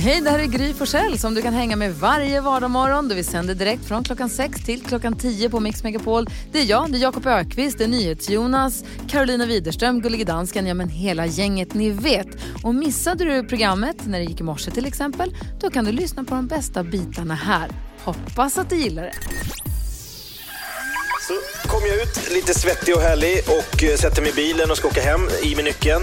Hej, det här är Gry Forssell som du kan hänga med varje vardagsmorgon. Vi sänder direkt från klockan 6 till klockan 10 på Mix Megapol. Det är jag, det är Jakob Ökvist, det är NyhetsJonas, Carolina Widerström, Gullige Dansken, ja men hela gänget ni vet. Och missade du programmet när det gick i morse till exempel, då kan du lyssna på de bästa bitarna här. Hoppas att du gillar det. Så kom jag ut lite svettig och härlig och eh, sätter mig i bilen och ska åka hem i med nyckeln.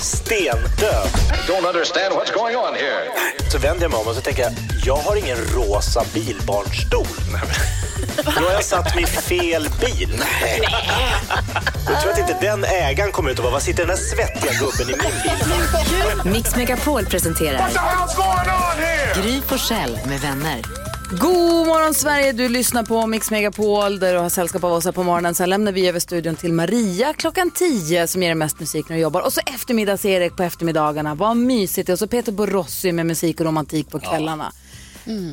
Stendöd. Don't understand what's going on here. Så vänder jag mig om och så tänker jag, jag har ingen rosa bilbarnstol. Då har jag satt mig i fel bil. Nej. Då tror jag att inte den ägaren kommer ut och bara, vad sitter den där svettiga gubben i min bil? Mix Megapol presenterar Gry Forssell med vänner. God morgon Sverige, du lyssnar på Mix Megapol där du har sällskap av oss här på morgonen. Sen lämnar vi över studion till Maria klockan 10 som ger dig mest musik när du jobbar. Och så eftermiddags-Erik på eftermiddagarna. Vad mysigt. Och så Peter Borossi med musik och romantik på kvällarna.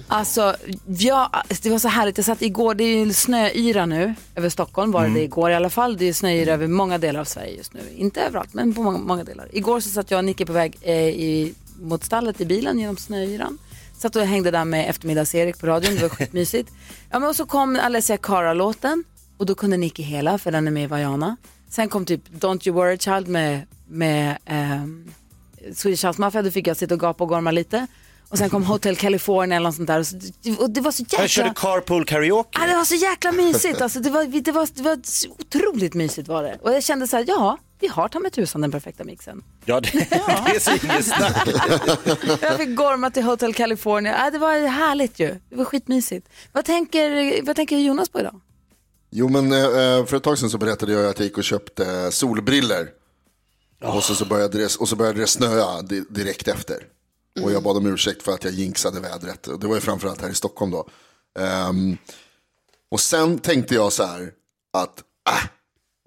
Alltså, ja, det var så härligt. Jag satt igår, det är ju snöyra nu över Stockholm var det igår i alla fall. Det är snöyra över många delar av Sverige just nu. Inte överallt, men på många, många delar. Igår så satt jag och Nicke på väg eh, i, mot stallet i bilen genom snöyran. Satt och hängde där med eftermiddags-Erik på radion, det var skitmysigt. Ja, men och så kom Alessia Cara-låten och då kunde Nicky hela för den är med i Vaiana. Sen kom typ Don't You Worry Child med, med ehm, Swedish House Mafia, då fick jag sitta och gapa och gorma lite. Och sen kom Hotel California eller något sånt där. Och, så, och det var så jäkla... Jag körde carpool karaoke. Ja, det var så jäkla mysigt. Alltså, det, var, det, var, det var otroligt mysigt var det. Och jag kände så här, ja, vi har ta med tusan den perfekta mixen. Ja, det, det är så inget snack. Jag fick gorma till Hotel California. Äh, det var härligt ju. Det var skitmysigt. Vad tänker, vad tänker Jonas på idag? Jo men eh, för ett tag sedan så berättade jag att jag gick och köpte solbriller. Och, så, så började det, och så började det snöa di- direkt efter. Och jag bad om ursäkt för att jag jinxade vädret. Det var ju framförallt här i Stockholm då. Ehm, och sen tänkte jag så här att äh,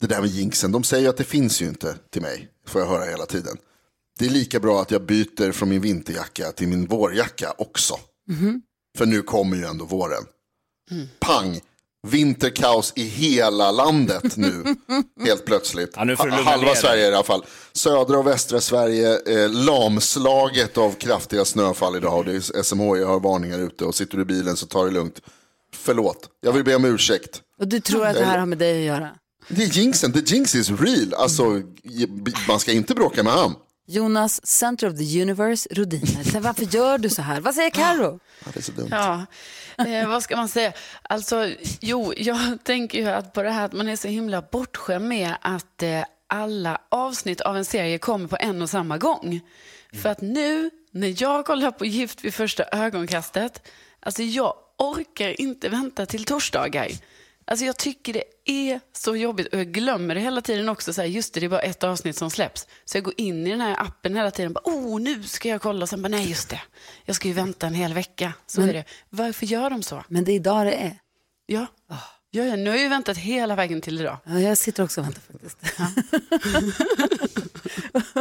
det där med jinxen, de säger ju att det finns ju inte till mig. Får jag höra hela tiden. Det är lika bra att jag byter från min vinterjacka till min vårjacka också. För nu kommer ju ändå våren. Pang! Vinterkaos i hela landet nu, helt plötsligt. Ja, nu Halva. Sverige i alla fall. Södra och västra Sverige eh, lamslaget av kraftiga snöfall idag. Och det är SMHI har varningar ute och sitter du i bilen så ta det lugnt. Förlåt, jag vill be om ursäkt. Och du tror att det här har med dig att göra? Det är jinxen, the jinx is real. Alltså, man ska inte bråka med han. Jonas, center of the universe, Rodiner. Så Varför gör du så här? Vad säger Karo? Ja, det är så dumt. Ja, eh, vad ska man säga? Alltså, jo, jag tänker ju att på det här att man är så himla bortskämd med att eh, alla avsnitt av en serie kommer på en och samma gång. För att nu, när jag kollar på Gift vid första ögonkastet, alltså jag orkar inte vänta till torsdagar. Alltså jag tycker det är så jobbigt och jag glömmer det hela tiden också. Så här, just det, det är bara ett avsnitt som släpps. Så jag går in i den här appen hela tiden. Bara, oh, nu ska jag kolla. Och sen bara, nej just det. Jag ska ju vänta en hel vecka. Så är det. Varför gör de så? Men det är idag det är. Ja. Ja, ja, nu har jag ju väntat hela vägen till idag. Ja, jag sitter också och väntar faktiskt.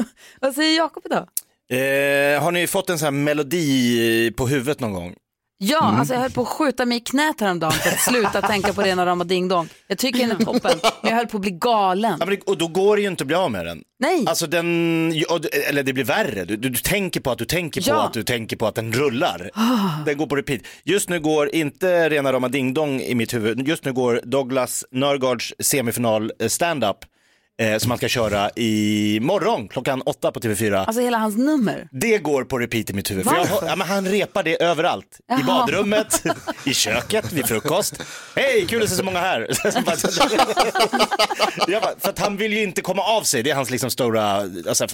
Vad säger Jakob idag? Eh, har ni fått en sån här melodi på huvudet någon gång? Ja, alltså jag höll på att skjuta mig i knät häromdagen för att sluta tänka på rena rama ding dong. Jag tycker den är toppen, men jag höll på att bli galen. Ja, det, och då går det ju inte att bli av med den. Nej. Alltså den, eller det blir värre. Du, du, du tänker på att du tänker på Ja. att du tänker på att den rullar. Den går på repeat. Just nu går inte rena rama ding dong i mitt huvud. Just nu går Douglas Nörgaards semifinal eh, stand-up eh, som man ska köra i morgon klockan åtta på TV4. Alltså hela hans nummer. Det går på repeat i mitt huvud. För jag, ja, men han repar det överallt. I Jaha. badrummet, i köket, vid frukost. Hej, kul att se så många här. jag bara, för att han vill ju inte komma av sig. Det är hans liksom stora, alltså,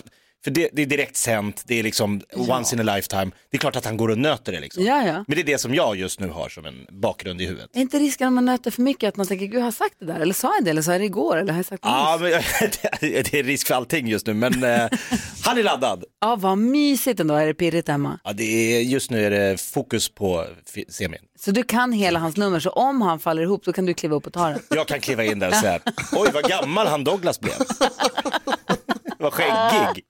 för det, det är direkt sänt, det är liksom once in a lifetime. Det är klart att han går och nöter det liksom. Ja, ja. Men det är det som jag just nu har som en bakgrund i huvudet. Är inte risken om man nöter för mycket att man tänker, gud har jag sagt det där? Eller sa jag det? Eller sa jag det igår? Eller har jag sagt det Ja, men, det är risk för allting just nu, men eh, Han är laddad. Ja, vad mysigt ändå. Är det pirrigt hemma? Ja, det är, just nu är det fokus på semin. Så du kan hela hans nummer, så om han faller ihop då kan du kliva upp och ta den. Jag kan kliva in där och säga, oj vad gammal han Douglas blev. Vad skäggig.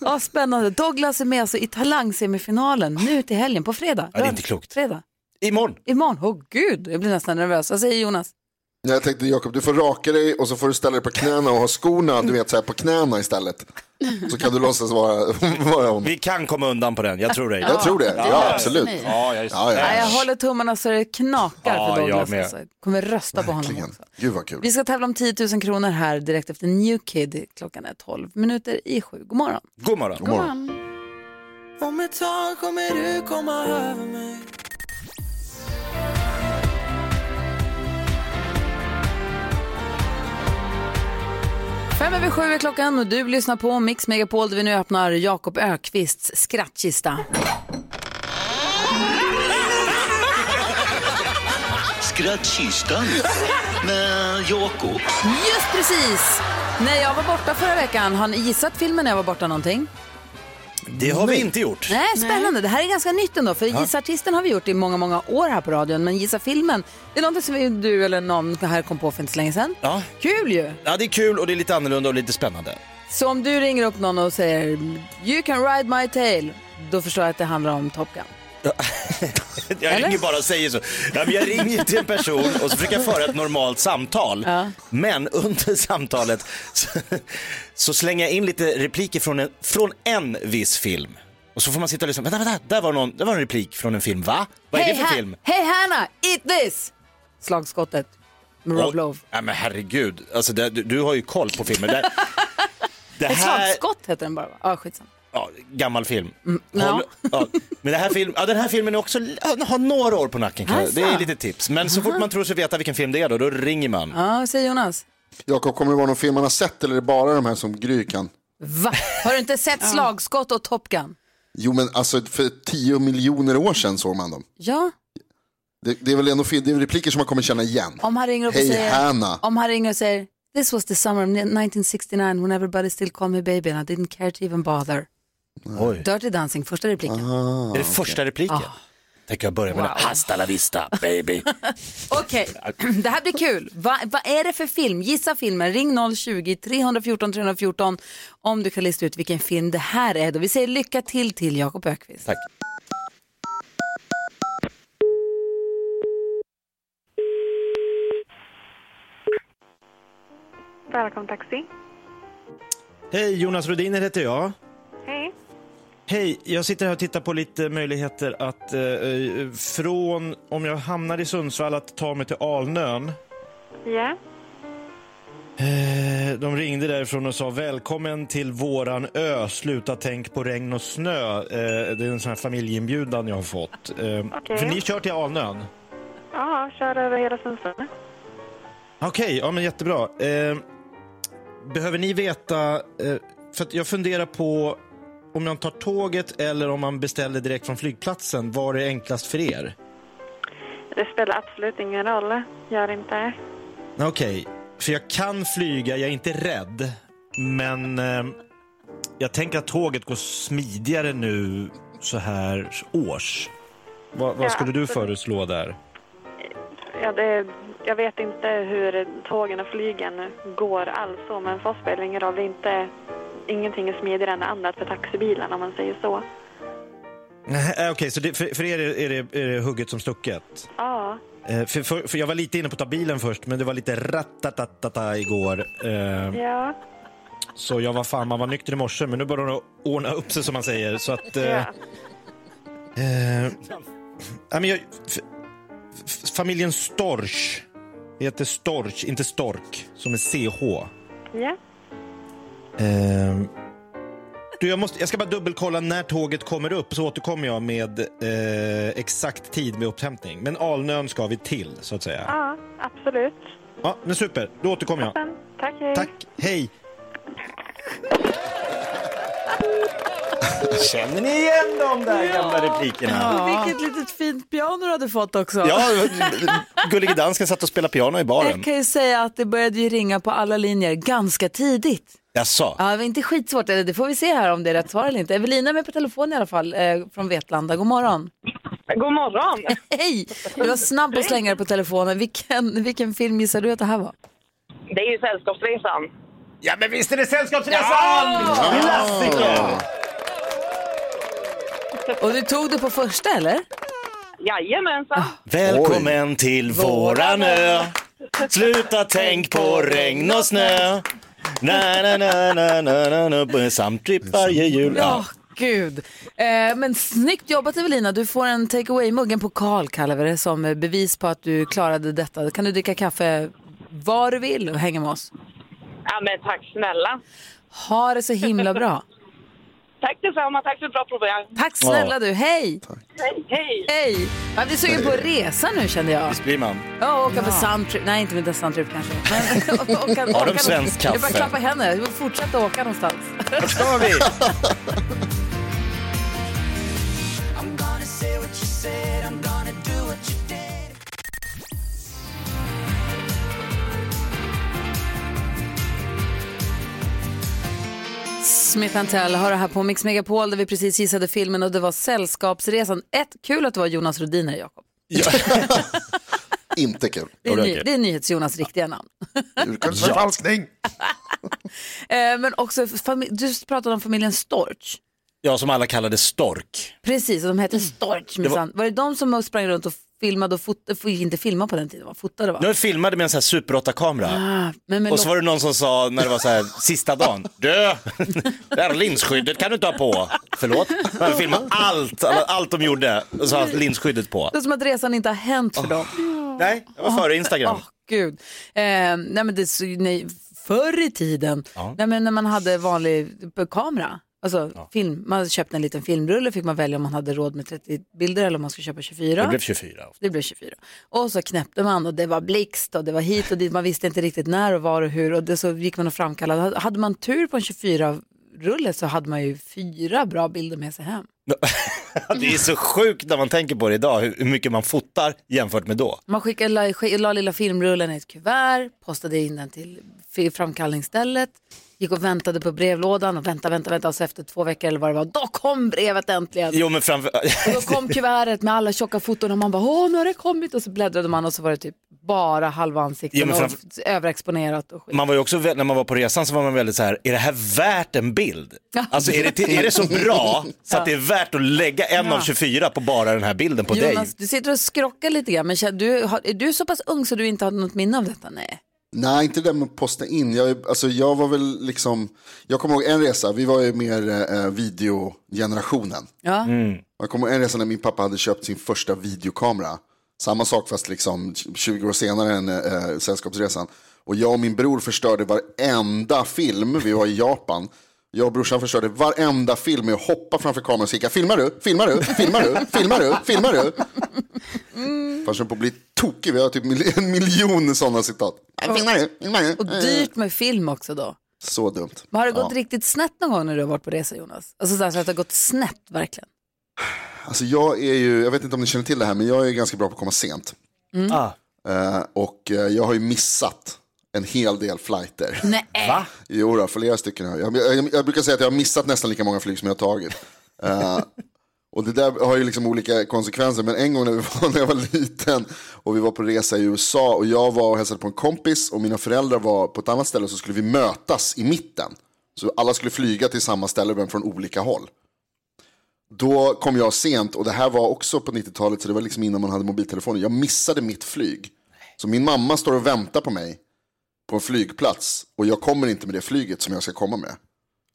Ja, spännande. Douglas är med alltså i Talang-semifinalen nu till helgen, på fredag. Ja, det är inte klokt. Fredag. Imorgon. Imorgon. Åh gud, jag blir nästan nervös. Vad säger Jonas? Jag tänkte Jakob, du får raka dig och så får du ställa dig på knäna och ha skorna du vet, så här, på knäna istället. Så kan du låtsas vara, vara hon. Vi kan komma undan på den, jag tror dig. Jag tror det, ja, absolut. Ja, jag, Ja, ja. Jag håller tummarna så det knakar Ja, för jag Douglas. med. Alltså. Jag kommer rösta på honom också. Gud vad kul. Vi ska tävla om 10 000 kronor här direkt efter New Kid. Klockan är 12 minuter i sju. God morgon. God morgon. God morgon. Om ett tag kommer du komma över mig Fem över sju är klockan och du lyssnar på Mix Megapol där vi nu öppnar Jakob Ökvists skrattkista. Skrattkistan med Jakob. Just precis! När jag var borta förra veckan, har ni gissat filmen när jag var borta någonting? Det har vi inte gjort. Nej, spännande. Det här är ganska nytt ändå, för Gissa artisten har vi gjort i många, många år här på radion, men Gissa filmen, det är något som du eller någon här kom på för inte så länge sedan. Ja. Kul ju! ja, det är kul och det är lite annorlunda och lite spännande. Så om du ringer upp någon och säger “You can ride my tail”, då förstår jag att det handlar om Top Gun. Jag Eller? ringer bara och säger så. Ja, men jag ringer till en person och så försöker jag föra ett normalt samtal. Men under samtalet så, så slänger jag in lite repliker från en, från en viss film. Och så får man sitta och lyssna. Vänta, vänta, där var, någon, där var en replik från en film. Va? Vad är det för film? Hej Hanna, eat this! Slagskottet med Rob. Love. Ja, men herregud, alltså, det, du, du har ju koll på filmer. Det, det Ett här, slagskott heter den bara va? Ja, skitsamma. Ja, gammal film. ja. Håll, ja. Men det här film, ja, den här filmen är också, har några år på nacken. Alltså. Det är lite tips. Men så fort man tror sig veta vilken film det är då, då ringer man. Ja, säger Jonas? Jakob, kommer det vara någon film man har sett eller är det bara de här som Gry kan? Va? Har du inte sett Slagskott och Top Gun? Jo men alltså för tio miljoner år sedan såg man dem. Ja, Det, det är väl ändå det är repliker som man kommer känna igen. om han ringer upp och säger... Hanna. Om han ringer och säger This was the summer of 1969 when everybody still called me baby and I didn't care to even bother. Oj. Dirty Dancing, första repliken. Är det första repliken? Tänker jag börja med den. Hasta la vista, baby. Okej, det här blir kul. Va- Vad är det för film? Gissa filmen. Ring 020-314 314 om du kan lista ut vilken film det här är. Då vi säger lycka till till Jakob Ökvist. Tack. Välkommen taxi. Hej, Jonas Rodiner heter jag. Hej. Hej, jag sitter här och tittar på lite möjligheter att eh, eh, från, om jag hamnar i Sundsvall, att ta mig till Alnön. Ja. Eh, de ringde därifrån och sa välkommen till våran ö, sluta tänk på regn och snö. Eh, det är en sån här familjeinbjudan jag har fått. Eh, Okej. För ni kör till Alnön? Ja, kör över hela Sundsvall. Okej, ja men jättebra. Eh, behöver ni veta, för jag funderar på om man tar tåget eller om man beställer direkt från flygplatsen, vad är enklast för er? Det spelar absolut ingen roll. Gör inte. Okej, för jag kan flyga, jag är inte rädd, men eh, jag tänker att tåget går smidigare nu så här års. Vad, vad Ja, skulle du absolut. föreslå där? Ja, det, jag vet inte hur tågen och flygen går alls men för oss spelar det ingen roll. Det är inte, ingenting är smidigare än annat för taxibilarna om man säger så. Nej, eh, Okej, så det, för, för er är, det, är det hugget som stucket? Ja, Eh, För, för, för jag var lite inne på att ta bilen först, men det var lite rattatatata igår. Eh, ja, Så jag var fan, man var nykter i morse, men nu börjar det ordna upp sig som man säger. Så att... Eh, ja. eh, men jag, familjen Storch heter Storch, inte Stork, som är CH. ja. Eh, du, jag, måste, jag ska bara dubbelkolla när tåget kommer upp, så återkommer jag med eh, exakt tid med upphämtning. Men Alnön ska vi till, så att säga. Ja, absolut. Ja, men super. Då återkommer jag. Toppen. Tack, hej. Tack. Hej. Känner ni igen de där gamla replikerna? Vilket litet fint piano du hade fått också. Ja, Gullige Dansken satt och spelade piano i baren. Jag kan ju säga att det började ju ringa på alla linjer ganska tidigt. Jaså? Ja, det var inte skitsvårt. Eller Det får vi se här om det är rätt svar eller inte. Evelina är med på telefon i alla fall, eh, från Vetlanda. God morgon. God morgon. Hej! Du var snabb att slänga dig på telefonen. Vilken, vilken film gissar du att det här var? Det är ju Sällskapsresan. Ja, men visst är det Sällskapsresan! Klassiker! Och du tog det på första eller? Jajamensan. Välkommen till våran ö. Sluta tänk på regn och snö. Na, na, na, na, na, na, na. Samtrip varje jul. Ja, gud. Eh, men snyggt jobbat Evelina. Du får en take away-mugg, en pokal kallar vi det, som bevis på att du klarade detta. Kan du dricka kaffe var du vill och hänga med oss. Ja, men tack snälla. Ha det så himla bra. Tack detsamma. Tack för ett bra program. Tack snälla du. Hej! Hej. Hej. Hej! Jag blir sugen på att resa nu kände jag. Visst blir man? Ja, åka på Suntrip. Nej, inte med Suntrip kanske. Men, åka, Har de åka- svenskt Jag bara kaffe? klappa henne. Jag vill fortsätta åka någonstans. Vart ska vi? Smith Tell har det här på Mix Megapol där vi precis gissade filmen och det var Sällskapsresan. Ett, kul att det var Jonas Rhodiner, Jakob. Inte kul. Det är, ny, det är NyhetsJonas riktiga namn. Urkundsförfalskning. Eh, Men också, du pratade om familjen Storch. Ja, som alla kallade stork. Precis, och de hette Storch Det var-. Var det de som sprang runt och filmade och fotade, får inte filma på den tiden, va? fotade va? Nu filmade med en sån här Super 8-kamera. Ah, men Och så var det någon som sa när det var så här sista dagen. Du, det här linsskyddet kan du inte ha på. Förlåt? Man filmade allt, allt, allt de gjorde och så var linsskyddet på. Det är som att resan inte har hänt för dem. Nej, jag var före Instagram. Åh, gud. Eh, nej, men det, nej, förr i tiden, Ja. nej, men när man hade vanlig kamera, alltså film, man köpte en liten filmrulle fick man välja om man hade råd med 30 bilder eller om man skulle köpa 24. Det blev 24. Det blev 24. Och så knäppte man och det var blixt och det var hit och dit. Man visste inte riktigt när och var och hur och det så gick man och framkallade. Hade man tur på en 24-rulle så hade man ju fyra bra bilder med sig hem. Det är så sjukt när man tänker på det idag, hur mycket man fotar jämfört med då. Man skickade, la, la lilla filmrullen i ett kuvert, postade in den till framkallningsstället, gick och väntade på brevlådan och väntade, väntade, väntade så efter två veckor eller vad det var, då kom brevet äntligen. Jo men framför... Och då kom kuvertet med alla tjocka foton och man bara, åh nu har det kommit och så bläddrade man och så var det typ bara halva ansiktet Jo, men och framför- överexponerat och skit. Man var ju också, när man var på resan så var man väldigt så här, är det här värt en bild? Alltså är det, är det så bra så att det är värt att lägga en Ja. av 24 på bara den här bilden på dig? Jonas, du sitter och skrockar lite grann, men du, har, är du så pass ung så du inte har något minne av detta? Nej. Nej, inte det med att posta in. Jag, är- alltså, jag var väl liksom, jag kommer ihåg en resa, vi var ju mer eh, videogenerationen. Ja. Jag kommer ihåg en resa när min pappa hade köpt sin första videokamera. Samma sak fast liksom 20 år senare än eh, Sällskapsresan. Och jag och min bror förstörde varenda film, vi var i Japan. Jag och brorsan förstörde varenda film med att hoppa framför kameran och skrika filmar du, filmar du, filmar du, filmar du, filmar du. Fast jag på att bli tokig, vi har typ en miljon sådana citat. Filmar du, filmar du. Och dyrt med film också då. Så dumt. Men har det gått Ja. riktigt snett någon gång när du har varit på resa Jonas? Alltså så, här, så att det har gått snett verkligen. Alltså jag är ju, jag vet inte om ni känner till det här, men jag är ganska bra på att komma sent. Mm. Ah. Eh, och eh, jag har ju missat en hel del flighter. Nej. Va? Jo då, flera stycken. Jag, jag, jag, brukar säga att jag har missat nästan lika många flyg som jag har tagit. Eh, och det där har ju liksom olika konsekvenser. Men en gång när, vi var, när jag var liten och vi var på resa i USA och jag var och hälsade på en kompis och mina föräldrar var på ett annat ställe så skulle vi mötas i mitten. Så alla skulle flyga till samma ställe men från olika håll. Då kom jag sent och det här var också på 90-talet så det var liksom innan man hade mobiltelefoner. Jag missade mitt flyg. Så min mamma står och väntar på mig på en flygplats och jag kommer inte med det flyget som jag ska komma med.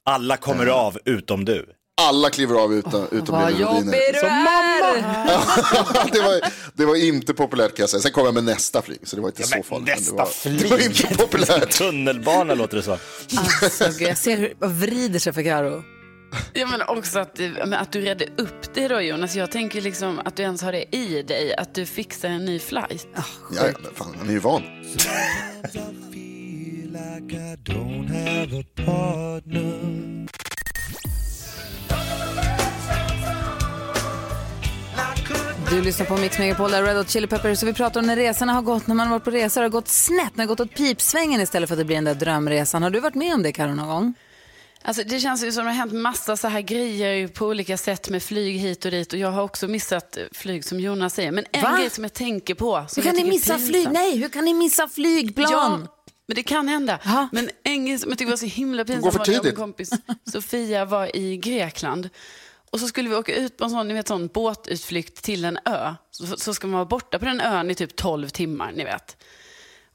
Alla kommer av utom du. Alla kliver av utan, utom Vad Lille jobbig du Så är! det, var, det var inte populärt kan jag säga. Sen kom jag med nästa flyg så det var inte så farligt. men det, var, det var inte populärt. Tunnelbana låter det så. Alltså, gud, jag ser hur det vrider sig för Karo. Ja, men också att, men att du redde upp det då Jonas. Jag tänker liksom att du ens har det i dig, att du fixar en ny flight. Ja, ja, men fan, han är ju van. Du lyssnar på Mix Megapol, där Red Hot Chili Peppers. Vi pratar om när resorna har gått, när man har varit på resor, har gått snett, när det har gått åt pipsvängen istället för att det blir den där drömresan. Har du varit med om det, Karo, någon gång? Alltså, det känns ju som det har hänt massa så här grejer på olika sätt med flyg hit och dit. Och jag har också missat flyg som Jonas säger. Men en Va? grej som jag tänker på. Hur kan ni missa pinsam. flyg? Nej, hur kan ni missa flygplan? Ja, men det kan hända. Men en som jag var så himla pinsamt för var jag och min kompis Sofia var i Grekland. Och så skulle vi åka ut på en sån, ni vet, sån båtutflykt till en ö. Så, så ska man vara borta på den ön i typ 12 timmar, ni vet.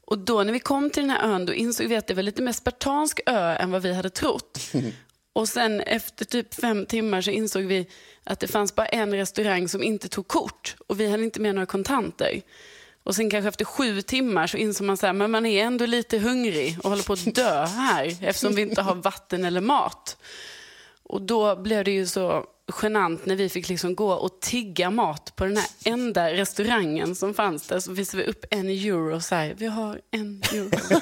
Och då när vi kom till den här ön då insåg vi att det var lite mer spartansk ö än vad vi hade trott. Och sen efter typ fem timmar så insåg vi att det fanns bara en restaurang som inte tog kort och vi hade inte med några kontanter. Och sen kanske efter sju timmar så inser man så här, men man är ändå lite hungrig och håller på att dö här eftersom vi inte har vatten eller mat. Och då blev det ju så genant när vi fick liksom gå och tigga mat på den här enda restaurangen som fanns där. Så visade vi upp en euro och så här, vi har en euro.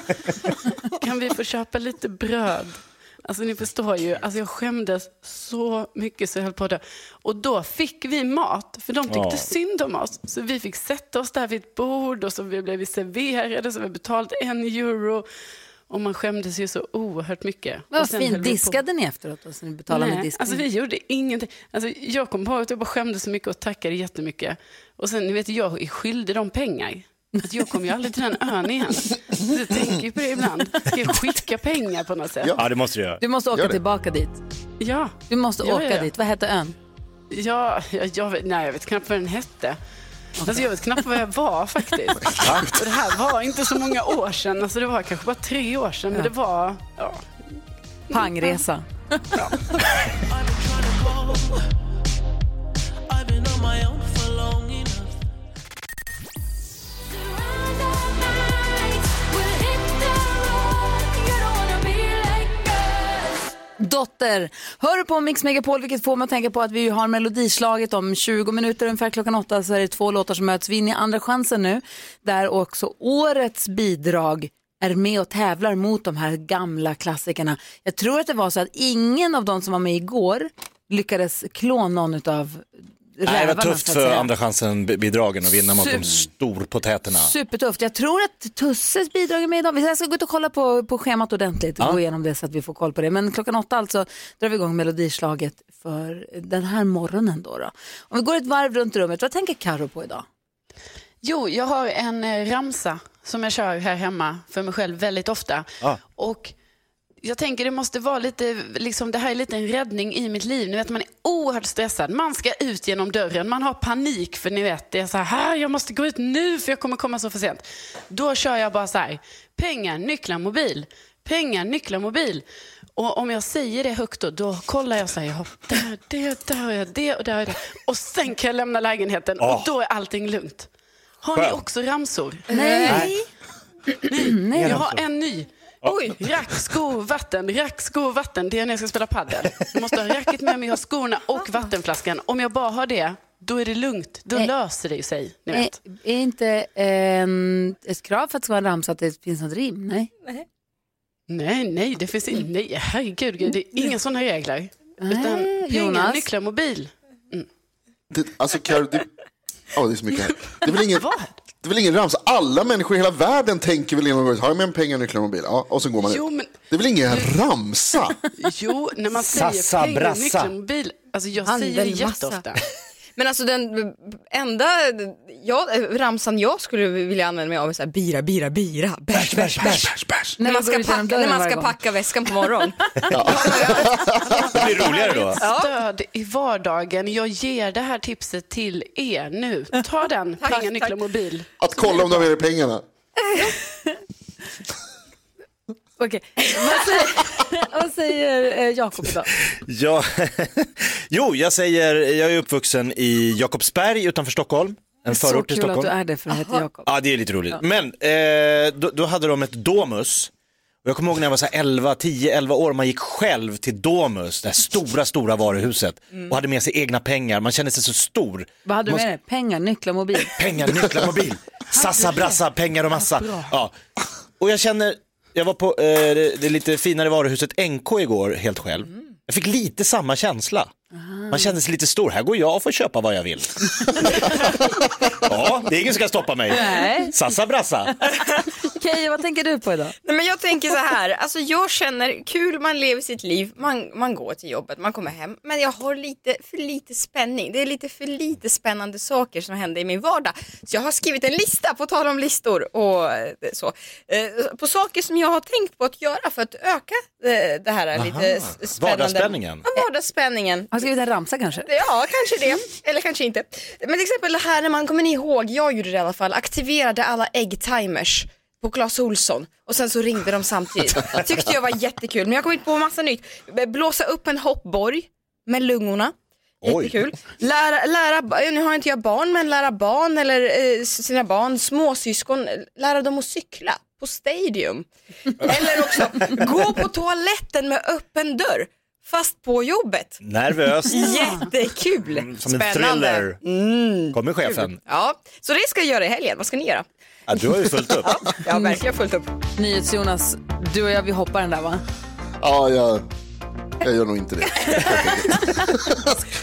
Kan vi få köpa lite bröd? Alltså ni förstår ju, alltså jag skämdes så mycket så jag höll på dö. Och då fick vi mat, för de tyckte Ja. synd om oss. Så vi fick sätta oss där vid ett bord och så vi blev vi serverade, så vi betalat en euro. Och man skämdes ju så oerhört mycket. Vad fint. Diskade ni efteråt då, så ni betalade med Nej, disk? alltså vi gjorde ingenting. Alltså, jag kom på att jag bara skämdes så mycket och tackade jättemycket. Och sen, ni vet, jag är skyldig dem pengar. Att jag kommer ju aldrig till den ön igen. Så jag tänker ju på det ibland. Ska jag skicka pengar på något sätt? Ja, det måste du göra. Du måste åka Gör det. tillbaka dit. Ja. Du måste Ja, åka ja, ja. dit. Vad hette ön? Ja, jag, jag, vet, nej, jag vet knappt vad den hette. Alltså jag vet knappt vad jag var faktiskt. Och det här var inte så många år sedan. Alltså det var kanske bara tre år sedan. Men det var... Ja. Pangresa. Dotter, hör du på Mix Megapol vilket får mig att tänka på att vi har melodislaget om 20 minuter ungefär klockan åtta så är det två låtar som möts. Vi är inne i andra chansen nu där också årets bidrag är med och tävlar mot de här gamla klassikerna. Jag tror att det var så att ingen av de som var med igår lyckades klå någon av Nej, det var tufft för andra chansen-bidragen att vinna mot de Super- storpotäterna. Supertufft. Jag tror att Tusses bidrag är med idag. Jag ska gå ut och kolla på, på schemat ordentligt och Ja. gå igenom det så att vi får koll på det. Men klockan åtta alltså drar vi igång melodislaget för den här morgonen. Då, då. Om vi går ett varv runt rummet, vad tänker Karo på idag? Jo, jag har en eh, ramsa som jag kör här hemma för mig själv väldigt ofta. Ja. Och jag tänker det måste vara lite, liksom, det här är lite en räddning i mitt liv. Ni vet, man är oerhört stressad. Man ska ut genom dörren. Man har panik för ni vet, det är så här, jag måste gå ut nu för jag kommer komma så för sent. Då kör jag bara så här, pengar, nycklar, mobil. Pengar, nycklar, mobil. Och om jag säger det högt då, då kollar jag så här, jag har där, det, där har jag det och där har jag det. Och sen kan jag lämna lägenheten och Åh. då är allting lugnt. Har ni också ramsor? Nej. Nej. Jag har en ny. Oj, rack, skor, vatten, rack, skor, vatten. Det är när jag ska spela padel. Jag måste ha racket med mig, jag har skorna och vattenflaskan. Om jag bara har det, då är det lugnt. Då Nej. löser det sig. Ni Är, vet. är inte en, ett krav för att det ska vara en ramsa att det finns något rim? Nej. Nej, nej, det finns inte. Nej, herregud, gud, det är inga sådana regler. Utan Nej, pengar, Jonas. nycklar, mobil. Det, alltså, Karo, det, ja, det är så mycket här. Det är väl ingen, det är väl ingen ramsa? Alla människor i hela världen tänker väl genom har jag med en pengar, nycklar och mobil? Ja, och så går man Jo, ut. men- Det är väl ingen ramsa? Jo, när man säger Sassa, pengar, brassa. nycklar, mobil. Alltså jag säger det jätteofta. Men alltså den enda ja, ramsan jag skulle vilja använda mig av är så här, bira, bira, bira, bärs, bärs, bärs. När När man ska, packa, när man ska packa väskan på morgonen. Det blir roligare då. Stöd i vardagen. Jag ger det här tipset till er nu. Ta den, pengar, nycklar, mobil. Att kolla om de har med pengarna. Okej, vad säger, eh, Jakob idag? Ja. jo, jag säger, jag är uppvuxen i Jakobsberg utanför Stockholm. En Så förort till kul att Stockholm. du är det för du heter Jakob. Ja, det är lite roligt. Men eh, då, då hade de ett Domus. Och jag kommer ihåg när jag var så här 11, 10, 11 år, man gick själv till Domus, det här stora, stora varuhuset och hade med sig egna pengar. Man kände sig så stor. Vad hade du Man- med dig? Pengar, nycklar, mobil? Pengar, nycklar, mobil. Sassa, brassa, pengar och massa. Ja. Och jag känner, jag var på eh, det, det lite finare varuhuset NK igår helt själv. Jag fick lite samma känsla. Man kände sig lite stor, här går jag och får köpa vad jag vill. ja, det är ingen som ska stoppa mig. Nej. Sassa brassa. Keyyo, vad tänker du på idag? Nej, men jag tänker så här, alltså jag känner kul, man lever sitt liv, man, man går till jobbet, man kommer hem, men jag har lite för lite spänning. Det är lite för lite spännande saker som händer i min vardag. Så jag har skrivit en lista, på tal om listor och eh, så, eh, på saker som jag har tänkt på att göra för att öka eh, det här Aha. lite spännande. Vardagsspänningen. Ja, vardagsspänningen. Skrivit en ramsa kanske? Ja, kanske det. Eller kanske inte. Men till exempel det här när man, kommer ni ihåg, jag gjorde det i alla fall, aktiverade alla äggtimers på Clas Olsson och sen så ringde de samtidigt. Tyckte jag var jättekul, men jag kom inte på massa nytt. Blåsa upp en hoppborg med lungorna. Jättekul. Lära, lära, nu har inte jag barn, men lära barn eller eh, sina barn, småsyskon, lära dem att cykla på Stadium. Eller också gå på toaletten med öppen dörr, fast på jobbet. Nervöst. Jättekul. Som en Spännande. thriller. Mm. Kommer chefen. Ja, så det ska jag göra i helgen. Vad ska ni göra? Ja, du har ju fullt upp. Jag har verkligen fullt upp. NyhetsJonas, du och jag, vi hoppar den där va? Ja, jag, jag gör nog inte det.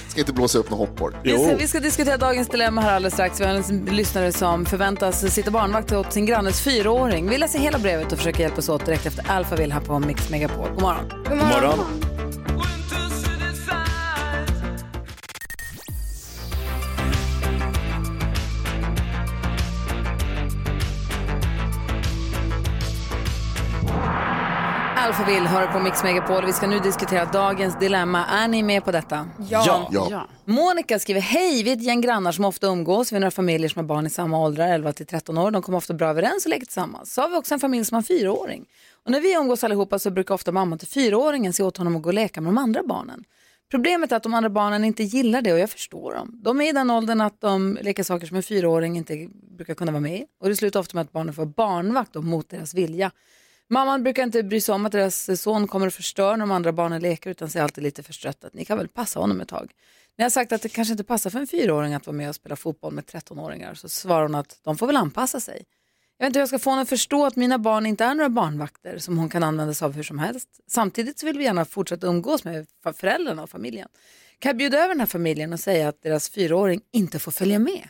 Ska inte blåsa upp någon hoppborg. Vi ska, vi ska diskutera dagens dilemma här alldeles strax. Vi har en lyssnare som förväntas sitta barnvakt åt sin grannes fyraåring. Vi läser hela brevet och försöker hjälpas åt direkt efter Alphaville här på Mix Megapol. God morgon. God morgon. Alphaville hör på Mix Megapol. Vi ska nu diskutera dagens dilemma. Är ni med på detta? Ja. Ja. Ja. Monica skriver, hej, vi är ett gäng grannar som ofta umgås. Vi är några familjer som har barn i samma åldrar, 11 till 13 år. De kommer ofta bra överens och leker tillsammans. Så har vi också en familj som har en fyraåring. Och när vi umgås allihopa så brukar ofta mamman till fyraåringen se åt honom att gå och leka med de andra barnen. Problemet är att de andra barnen inte gillar det och jag förstår dem. De är i den åldern att de leker saker som en fyraåring inte brukar kunna vara med i. Och det slutar ofta med att barnen får barnvakt och mot deras vilja. Mamman brukar inte bry sig om att deras son kommer att förstöra när de andra barnen leker utan säger alltid lite förstrött att ni kan väl passa honom ett tag. När jag sagt att det kanske inte passar för en fyraåring att vara med och spela fotboll med 13-åringar så svarar hon att de får väl anpassa sig. Jag vet inte hur jag ska få henne att förstå att mina barn inte är några barnvakter som hon kan använda sig av hur som helst. Samtidigt så vill vi gärna fortsätta umgås med föräldrarna och familjen. Kan jag bjuda över den här familjen och säga att deras fyraåring inte får följa med?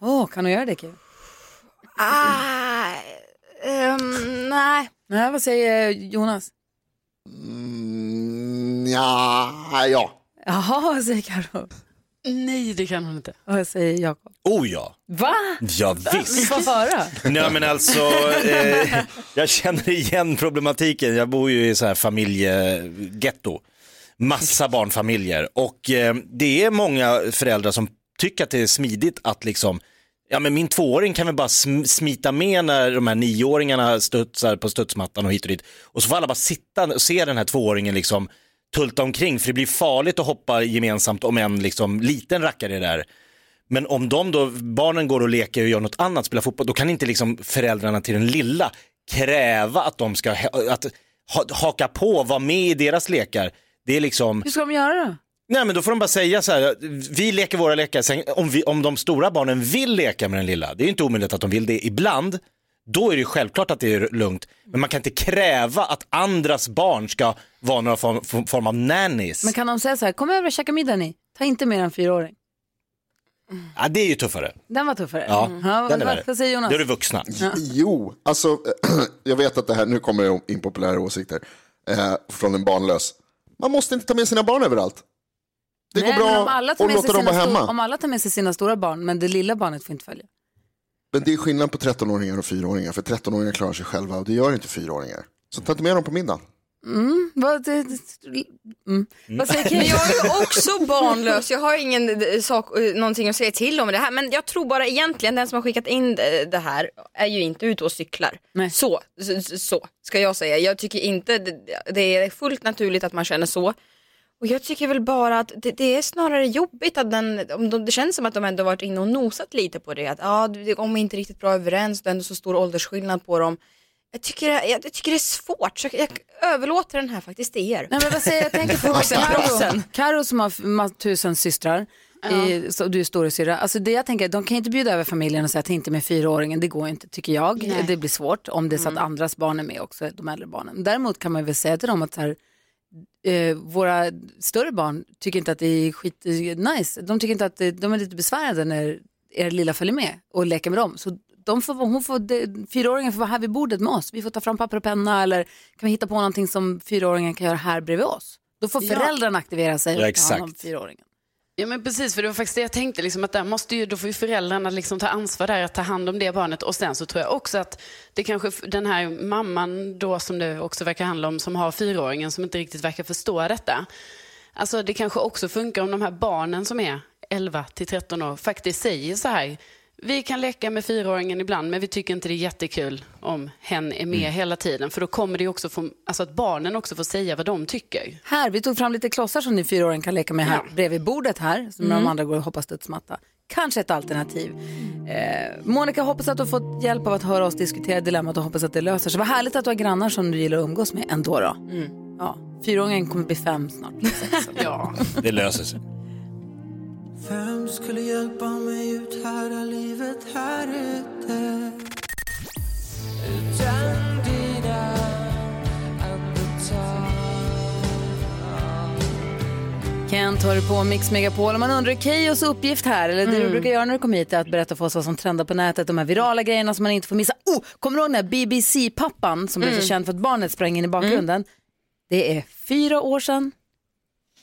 Åh, kan hon göra det Kim? Ah, nej. Nej, vad säger Jonas? Mm, ja, ja. Jaha, vad säger Karo? Nej, det kan hon inte. Och vad säger Jakob? Oh ja. Va? Ja, Vi visst. får höra. Nej men alltså, eh, jag känner igen problematiken. Jag bor ju i så här familjegetto. Massa barnfamiljer och eh, det är många föräldrar som tycker att det är smidigt att liksom Ja men min tvååring kan väl bara sm- smita med när de här nioåringarna studsar på studsmattan och hit och dit. Och så får alla bara sitta och se den här tvååringen liksom tulta omkring för det blir farligt att hoppa gemensamt om en liksom liten rackare är där. Men om de då, barnen går och leker och gör något annat, spelar fotboll, då kan inte liksom föräldrarna till den lilla kräva att de ska att, ha, haka på, vara med i deras lekar. Det är liksom, Hur ska de göra då? Nej men då får de bara säga så här, vi leker våra lekar, sen, om, vi, om de stora barnen vill leka med den lilla, det är ju inte omöjligt att de vill det ibland, då är det ju självklart att det är lugnt. Men man kan inte kräva att andras barn ska vara några form, form av nannies. Men kan de säga så här, kom över och käka middag ni, ta inte mer än fyraåring. Ja, det är ju tuffare. Den var tuffare. Ja, Mm. den är vad, säger Jonas? Då är det vuxna. Jo, alltså jag vet att det här, nu kommer det impopulära åsikter eh, från en barnlös. Man måste inte ta med sina barn överallt. Det Nej, går bra om alla tar att med låta sig dem vara sina hemma. Stor, om alla tar med sig sina stora barn, men det lilla barnet får inte följa. Men det är skillnad på 13-åringar och 4-åringar. För 13-åringar klarar sig själva och det gör inte 4-åringar. Så ta inte med dem på middagen. Mm, vad, det, det- mm. vad säger jag är ju också barnlös, jag har ingen eh, sak, eh, någonting att säga till om det här. Men jag tror bara egentligen den som har skickat in eh, det här är ju inte ute och cyklar. Så, så, så ska jag säga. Jag tycker inte det, det är fullt naturligt att man känner så. Och jag tycker väl bara att det, det är snarare jobbigt att den, om de, det känns som att de ändå varit inne och nosat lite på det. Att ja, de är inte riktigt bra överens, det är ändå så stor åldersskillnad på dem. Jag tycker, jag, jag tycker det är svårt, så jag, jag överlåter den här faktiskt till er. Nej, men vad säger jag? jag tänker på Karo, Karo som har tusen systrar. I, så du är storasyrra. Alltså det jag tänker, de kan inte bjuda över familjen och säga att inte med fyraåringen, det går inte tycker jag. Nej. Det blir svårt om det är så att andras barn är med också, de äldre barnen. Däremot kan man väl säga till dem att så här, eh, våra större barn tycker inte att det är skit nice. De tycker inte att det, de är lite besvärande när er lilla följer med och leker med dem. Så de får, hon får, de- fyraåringen får vara här vid bordet med oss. Vi får ta fram papper och penna eller kan vi hitta på någonting som fyraåringen kan göra här bredvid oss. Då får Ja. föräldrarna aktivera sig Ja, och ta exakt. hand om fyraåringen. Ja men precis, för det var faktiskt det jag tänkte, liksom, att där måste ju, då får ju föräldrarna liksom ta ansvar där att ta hand om det barnet. Och sen så tror jag också att det kanske, den här mamman då som det också verkar handla om, som har fyraåringen som inte riktigt verkar förstå detta. Alltså det kanske också funkar om de här barnen som är 11 till 13 år faktiskt säger så här, vi kan leka med fyraåringen ibland men vi tycker inte det är jättekul om hen är med hela tiden. För då kommer det också få, alltså att barnen också får säga vad de tycker. Här, vi tog fram lite klossar som ni fyraåringen kan leka med här bredvid bordet här, som Mm. de andra går och hoppar studsmatta. Kanske ett alternativ. Eh, Monica, hoppas att du har fått hjälp av att höra oss diskutera dilemmat och hoppas att det löser sig. Vad härligt att du har grannar som du gillar att umgås med ändå då. Ja, fyraåringen kommer bli fem snart. ja. Det löser sig. Vem skulle hjälpa mig ut här där livet här ute? Utan dina andetag Kent hör på Mix Megapol och man undrar Keyyos uppgift här, eller det du Mm. brukar göra när du kommer hit är att berätta för oss vad som trendar på nätet, de här virala grejerna som man inte får missa. Oh, kommer du ihåg den här BBC-pappan som blev Mm. så känd för att barnet sprang in i bakgrunden? Det är fyra år sedan.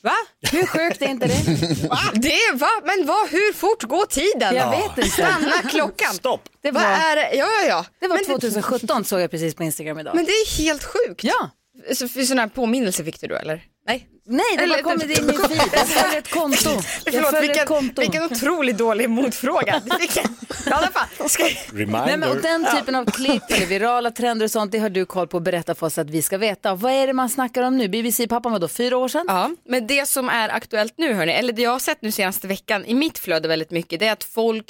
Va? Hur sjukt är inte det? Va? Det va? Men vad, hur fort går tiden? Jag vet inte. Stanna klockan. Stopp. Det var, är det? Ja, ja, ja. det var Men 2017 såg jag precis på Instagram idag. Men det är helt sjukt. Ja. Så, för sån här påminnelse fick du då eller? Nej. Nej, det Eller- bara kommer in i feed. Jag följer ett konto. Jag Förlåt, följer ett vilken, konto. vilken otroligt dålig motfråga. I alla fall. Ska... Nej, men, och den typen av klipp eller virala trender och sånt, det har du koll på att berätta för oss att vi ska veta. Vad är det man snackar om nu? BBC-pappan var då fyra år sedan? Ja, men det som är aktuellt nu hörni, eller det jag har sett nu senaste veckan i mitt flöde väldigt mycket, det är att folk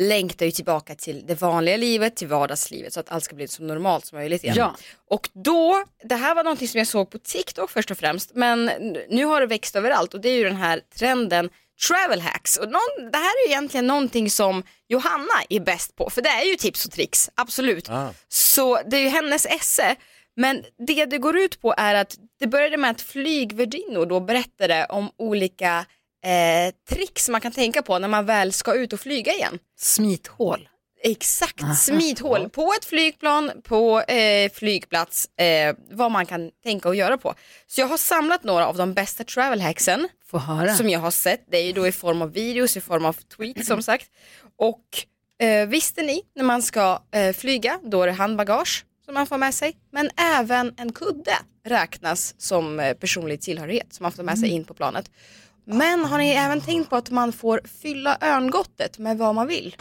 längtar ju tillbaka till det vanliga livet, till vardagslivet så att allt ska bli så normalt som möjligt igen. Ja. Och då, det här var någonting som jag såg på TikTok först och främst, men nu har det växt överallt och det är ju den här trenden travel hacks. Och någon, det här är ju egentligen någonting som Johanna är bäst på, för det är ju tips och tricks, absolut. Så det är ju hennes esse. Men det det går ut på är att det började med att flygvärdinnor då berättade om olika eh, tricks man kan tänka på när man väl ska ut och flyga igen. Smithål. Exakt, Aha. smithål på ett flygplan, på eh, flygplats, eh, vad man kan tänka och göra på. Så jag har samlat några av de bästa travel hacksen som jag har sett. Det är ju då i form av videos, i form av tweets som sagt. Och eh, visste ni när man ska eh, flyga, då är det handbagage som man får med sig. Men även en kudde räknas som eh, personlig tillhörighet som man får med sig in på planet. Men har ni även tänkt på att man får fylla örngottet med vad man vill?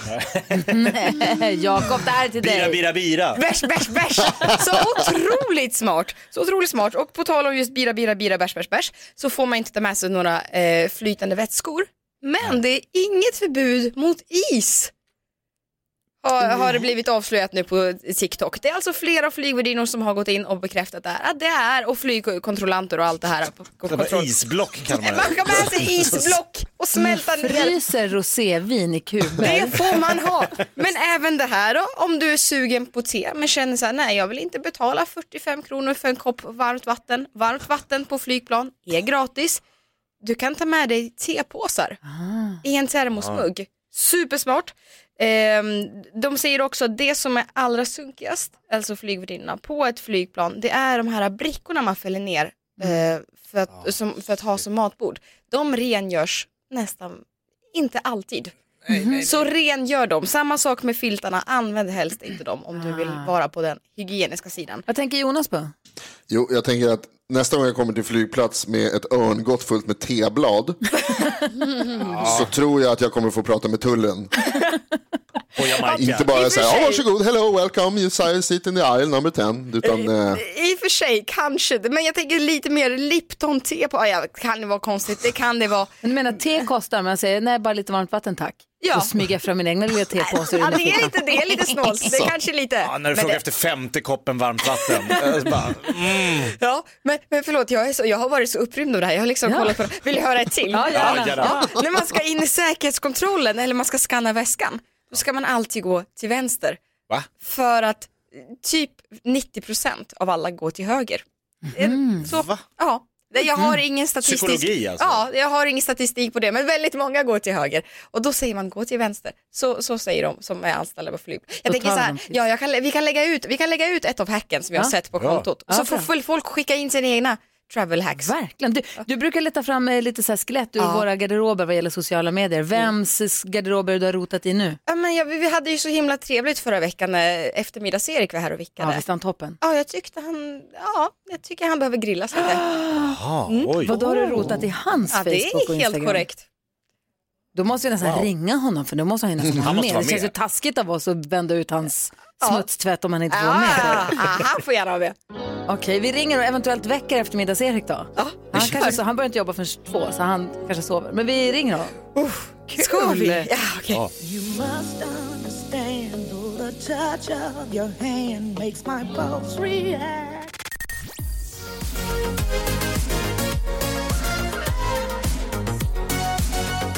Nej, Jakob, det här är till Bira, dig. bira, bira. Bärs, bärs, bärs. Så otroligt smart. Så otroligt smart. Och på tal om just bira, bira, bira, bärs, bärs, bärs så får man inte ta med sig några eh, flytande vätskor. Men det är inget förbud mot is. Har, har det blivit avslöjat nu på TikTok. Det är alltså flera flygvärdinnor som har gått in och bekräftat det här. Att det är, och flygkontrollanter och allt det här. Kontroll. isblock kallar man Man kan med sig isblock och smälta ner. Fryser rosévin i kuber. Det får man ha. Men även det här då, om du är sugen på te men känner så här, nej jag vill inte betala 45 kronor för en kopp varmt vatten. Varmt vatten på flygplan är gratis. Du kan ta med dig tepåsar i en termosmugg. Supersmart. Ehm, de säger också att det som är allra sunkigast, alltså flygvärdinnorna, på ett flygplan, det är de här brickorna man fäller ner eh, för, att, som, för att ha som matbord. De rengörs nästan, inte alltid. Så rengör dem. Samma sak med filtarna, använd helst inte dem om du vill vara på den hygieniska sidan. Vad tänker Jonas på? Jo, jag tänker att nästa gång jag kommer till flygplats med ett örngott fullt med teblad så tror jag att jag kommer få prata med tullen. På Jamaica. Inte bara säga, sig. oh, varsågod, hello, welcome, you sit in the aisle number 10. Utan, eh, I och för sig, kanske, men jag tänker lite mer Lipton-te på, ja, kan det vara konstigt, det kan det vara. Men du menar te kostar, men jag säger nej, bara lite varmt vatten tack. Ja. Så smyger jag fram min egna lilla tepåse Ja, det är lite, det är lite snålt, det är kanske lite. Ja, när du men frågar det- efter femte koppen varmt vatten. Jag bara, mm. Ja, men, men förlåt, jag, är så, jag har varit så upprymd av det här. Jag har liksom Ja. kollat på det. Vill du höra ett till? Ja, gärna. Ja, gärna. När man ska in i säkerhetskontrollen eller man ska skanna väskan, då ska man alltid gå till vänster. Va? För att typ 90% av alla går till höger. Eh, Så, ja, Nej, Jag har ingen statistik. Psykologi, alltså. Ja, jag har ingen statistik på det, men väldigt många går till höger. Och då säger man gå till vänster. Så, så säger de som är anställda på flyg. Jag Då tänker så här, ja, jag kan, vi, kan lägga ut, vi kan lägga ut ett av hacken som jag har Ja. sett på kontot. Ja, så får folk skicka in sina egna travel hacks. Verkligen. Du, du brukar leta fram eh, lite så här skelett ur Ja. våra garderober vad gäller sociala medier. Vems s- garderober du har rotat i nu? Ja, men jag, vi vi hade ju så himla trevligt förra veckan när eftermiddags-Erik var här och vickade. Ja, visst är han toppen? Ja, jag tyckte han, ja, jag tycker han behöver grillas lite. Jaha, Mm. oj. Vad har du rotat i hans Ja, det Facebook och är helt Instagram? korrekt. Då måste vi nästan Wow. ringa honom för då måste han ju nästan Han vara måste med. vara Det känns med. ju taskigt av oss att vända ut hans smutstvätt om han inte får vara Ah, med. ah, han får gärna vara med. Okej, vi ringer och eventuellt väcker eftermiddags-Erik då. han, kanske, så, han börjar inte jobba förrän två så han kanske sover. Men vi ringer honom. Ska vi? Ja, okej. Ja. You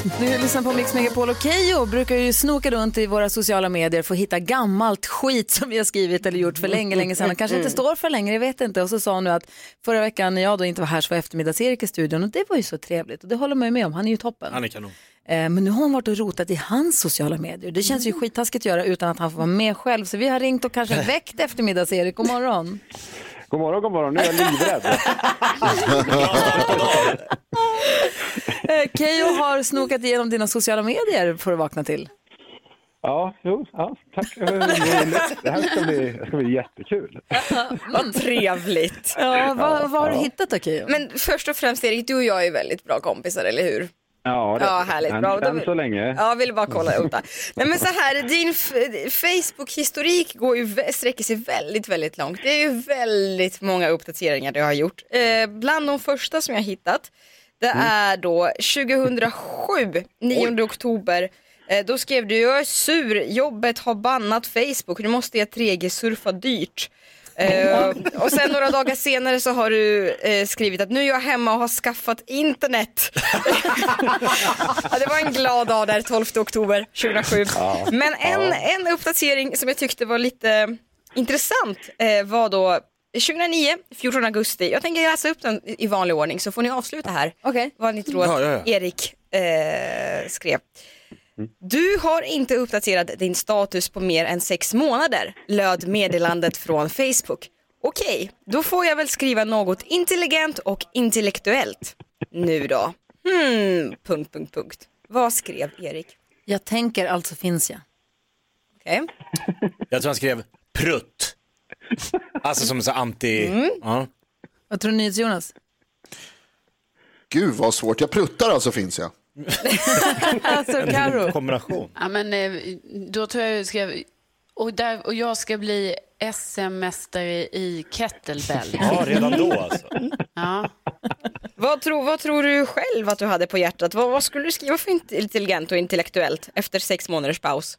Du lyssnar på Mix Megapol och Keyyo brukar ju snoka runt i våra sociala medier för att hitta gammalt skit som vi har skrivit eller gjort för länge, länge sedan och kanske inte står för längre, jag vet inte. Och så sa hon nu att förra veckan när jag då inte var här så var eftermiddags-Erik i studion och det var ju så trevligt och det håller man ju med om, han är ju toppen. Han är kanon. Eh, Men nu har hon varit och rotat i hans sociala medier. Det känns ju skittaskigt att göra utan att han får vara med själv. Så vi har ringt och kanske väckt eftermiddags-Erik. God morgon. God morgon, god morgon. Nu är jag livrädd. Eh, Keyyo har snokat igenom dina sociala medier för att vakna till. Ja, jo, ja, tack. Det här ska bli, ska bli jättekul. Vad trevligt. Ja, vad, vad har du hittat då Keyyo? Men först och främst Erik, du och jag är väldigt bra kompisar, eller hur? Ja, det, Ja, härligt. Än, Bra. Än så länge. Ja, jag ville bara kolla upp det. Nej, men så här, din Facebook-historik går ju, sträcker sig väldigt, väldigt långt. Det är ju väldigt många uppdateringar du har gjort. Eh, bland de första som jag har hittat, det är då 2007, 9 oktober. Eh, då skrev du, jag är sur, jobbet har bannat Facebook, nu måste jag 3G-surfa dyrt. Eh, och sen några dagar senare så har du eh, skrivit att nu är jag hemma och har skaffat internet. ja, det var en glad dag där 12 oktober 2007. Ja. Men en, en uppdatering som jag tyckte var lite intressant eh, var då 2009, 14 augusti. Jag tänker läsa upp den i vanlig ordning så får ni avsluta här. Okej. Vad ni tror att Ja, ja, ja. Erik eh, skrev. Du har inte uppdaterat din status på mer än sex månader, löd meddelandet från Facebook. Okej, då får jag väl skriva något intelligent och intellektuellt. Nu då? Hmm, punkt, punkt, punkt. Vad skrev Erik? Jag tänker, alltså finns jag. Okej. Jag tror han skrev prutt. Alltså som så anti... Mm. Ja. Vad tror ni Jonas? Gud vad svårt, jag pruttar alltså finns jag. alltså Karo. Kombination. Ja, men, eh, då tror jag jag skrev, och, där, och jag ska bli SM-mästare i kettlebell. Ja, redan då alltså. Ja. Vad, tror, vad tror du själv att du hade på hjärtat? Vad, vad skulle du skriva för int- intelligent och intellektuellt efter sex månaders paus?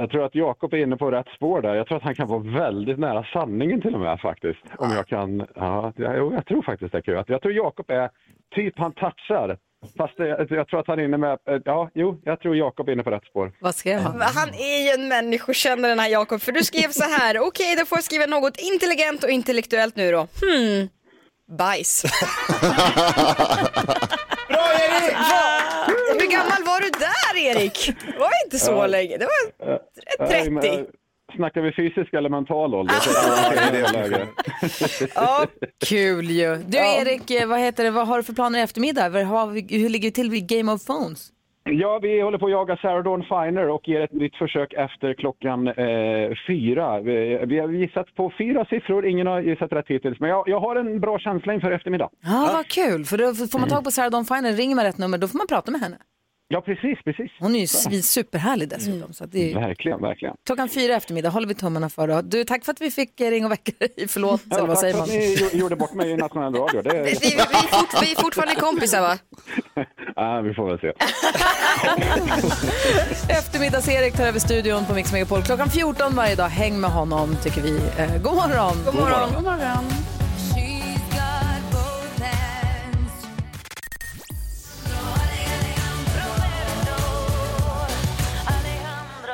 Jag tror att Jakob är inne på rätt spår där. Jag tror att han kan vara väldigt nära sanningen till och med faktiskt. Om jag kan, ja, jag, jag tror faktiskt det. Kul. Jag tror Jakob är typ han touchar. Fast det, jag tror att han är inne med, ja, jo, jag tror Jakob är inne på rätt spår. Vad skrev han? Han är ju en människokännare den här Jakob, för du skrev så här, okej då får jag skriva något intelligent och intellektuellt nu då. Hmm, bajs. Bra Erik! Hur gammal var du där Erik? Det var inte så länge, det var 30. men, eh, Snackar vi fysisk eller mental ålder? Det läge. Ja, Kul ju. Du Erik, eh, vad heter det, vad har du för planer i eftermiddag? Vad har vi- Hur ligger vi till vid Game of Phones? Ja, vi håller på att jaga Sarah Dawn Finer och ger ett nytt försök efter klockan eh, fyra. Vi, vi har gissat på fyra siffror, ingen har gissat rätt hittills. Men jag, jag har en bra känsla inför eftermiddag. Ja, vad kul. För då får man tag på Sarah Dawn Finer, ringer man rätt nummer, då får man prata med henne. Ja, precis, precis. Hon är ju svin- superhärlig dessutom. Så att det är... Verkligen, verkligen. Klockan fyra eftermiddag håller vi tummarna för. Då. Du, tack för att vi fick eh, ringa och väcka dig. Förlåt, eller Ja, vad tack säger för man? att ni gjo- gjorde bort mig i nationell radio. Det, vi, vi, vi, är fort, vi är fortfarande kompisar va? ja, vi får väl se. Eftermiddags-Erik tar över studion på Mix Megapol klockan 14 varje dag. Häng med honom tycker vi. Eh, god morgon! God morgon. God morgon.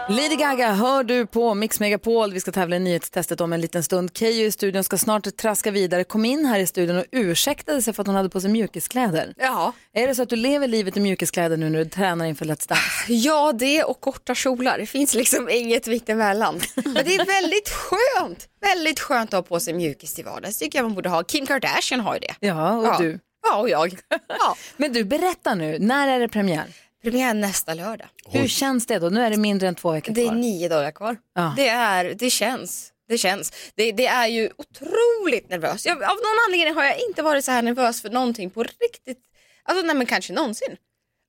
Lady Gaga hör du på Mix Megapol. Vi ska tävla i nyhetstestet om en liten stund. Keyyo i studion ska snart traska vidare. Kom in här i studion och ursäktade sig för att hon hade på sig mjukiskläder. Ja. Är det så att du lever livet i mjukiskläder nu när du tränar inför Let's Dance? Ja, det och korta kjolar. Det finns liksom inget mitt emellan. Men det är väldigt skönt. Väldigt skönt att ha på sig mjukis till vardags. tycker jag man borde ha. Kim Kardashian har ju det. Ja, och du. Ja, och jag. Ja. Men du, berätta nu. När är det premiär? Premiär nästa lördag. Hur känns det då? Nu är det mindre än två veckor Det är kvar. nio dagar kvar. Ja. Det, är, det känns. Det känns. Det, det är ju otroligt nervös. Jag, av någon anledning har jag inte varit så här nervös för någonting på riktigt, alltså nej men kanske någonsin.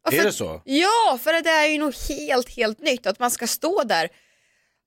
Ja, Är för- det så? Ja, för det är ju nog helt, helt nytt att man ska stå där.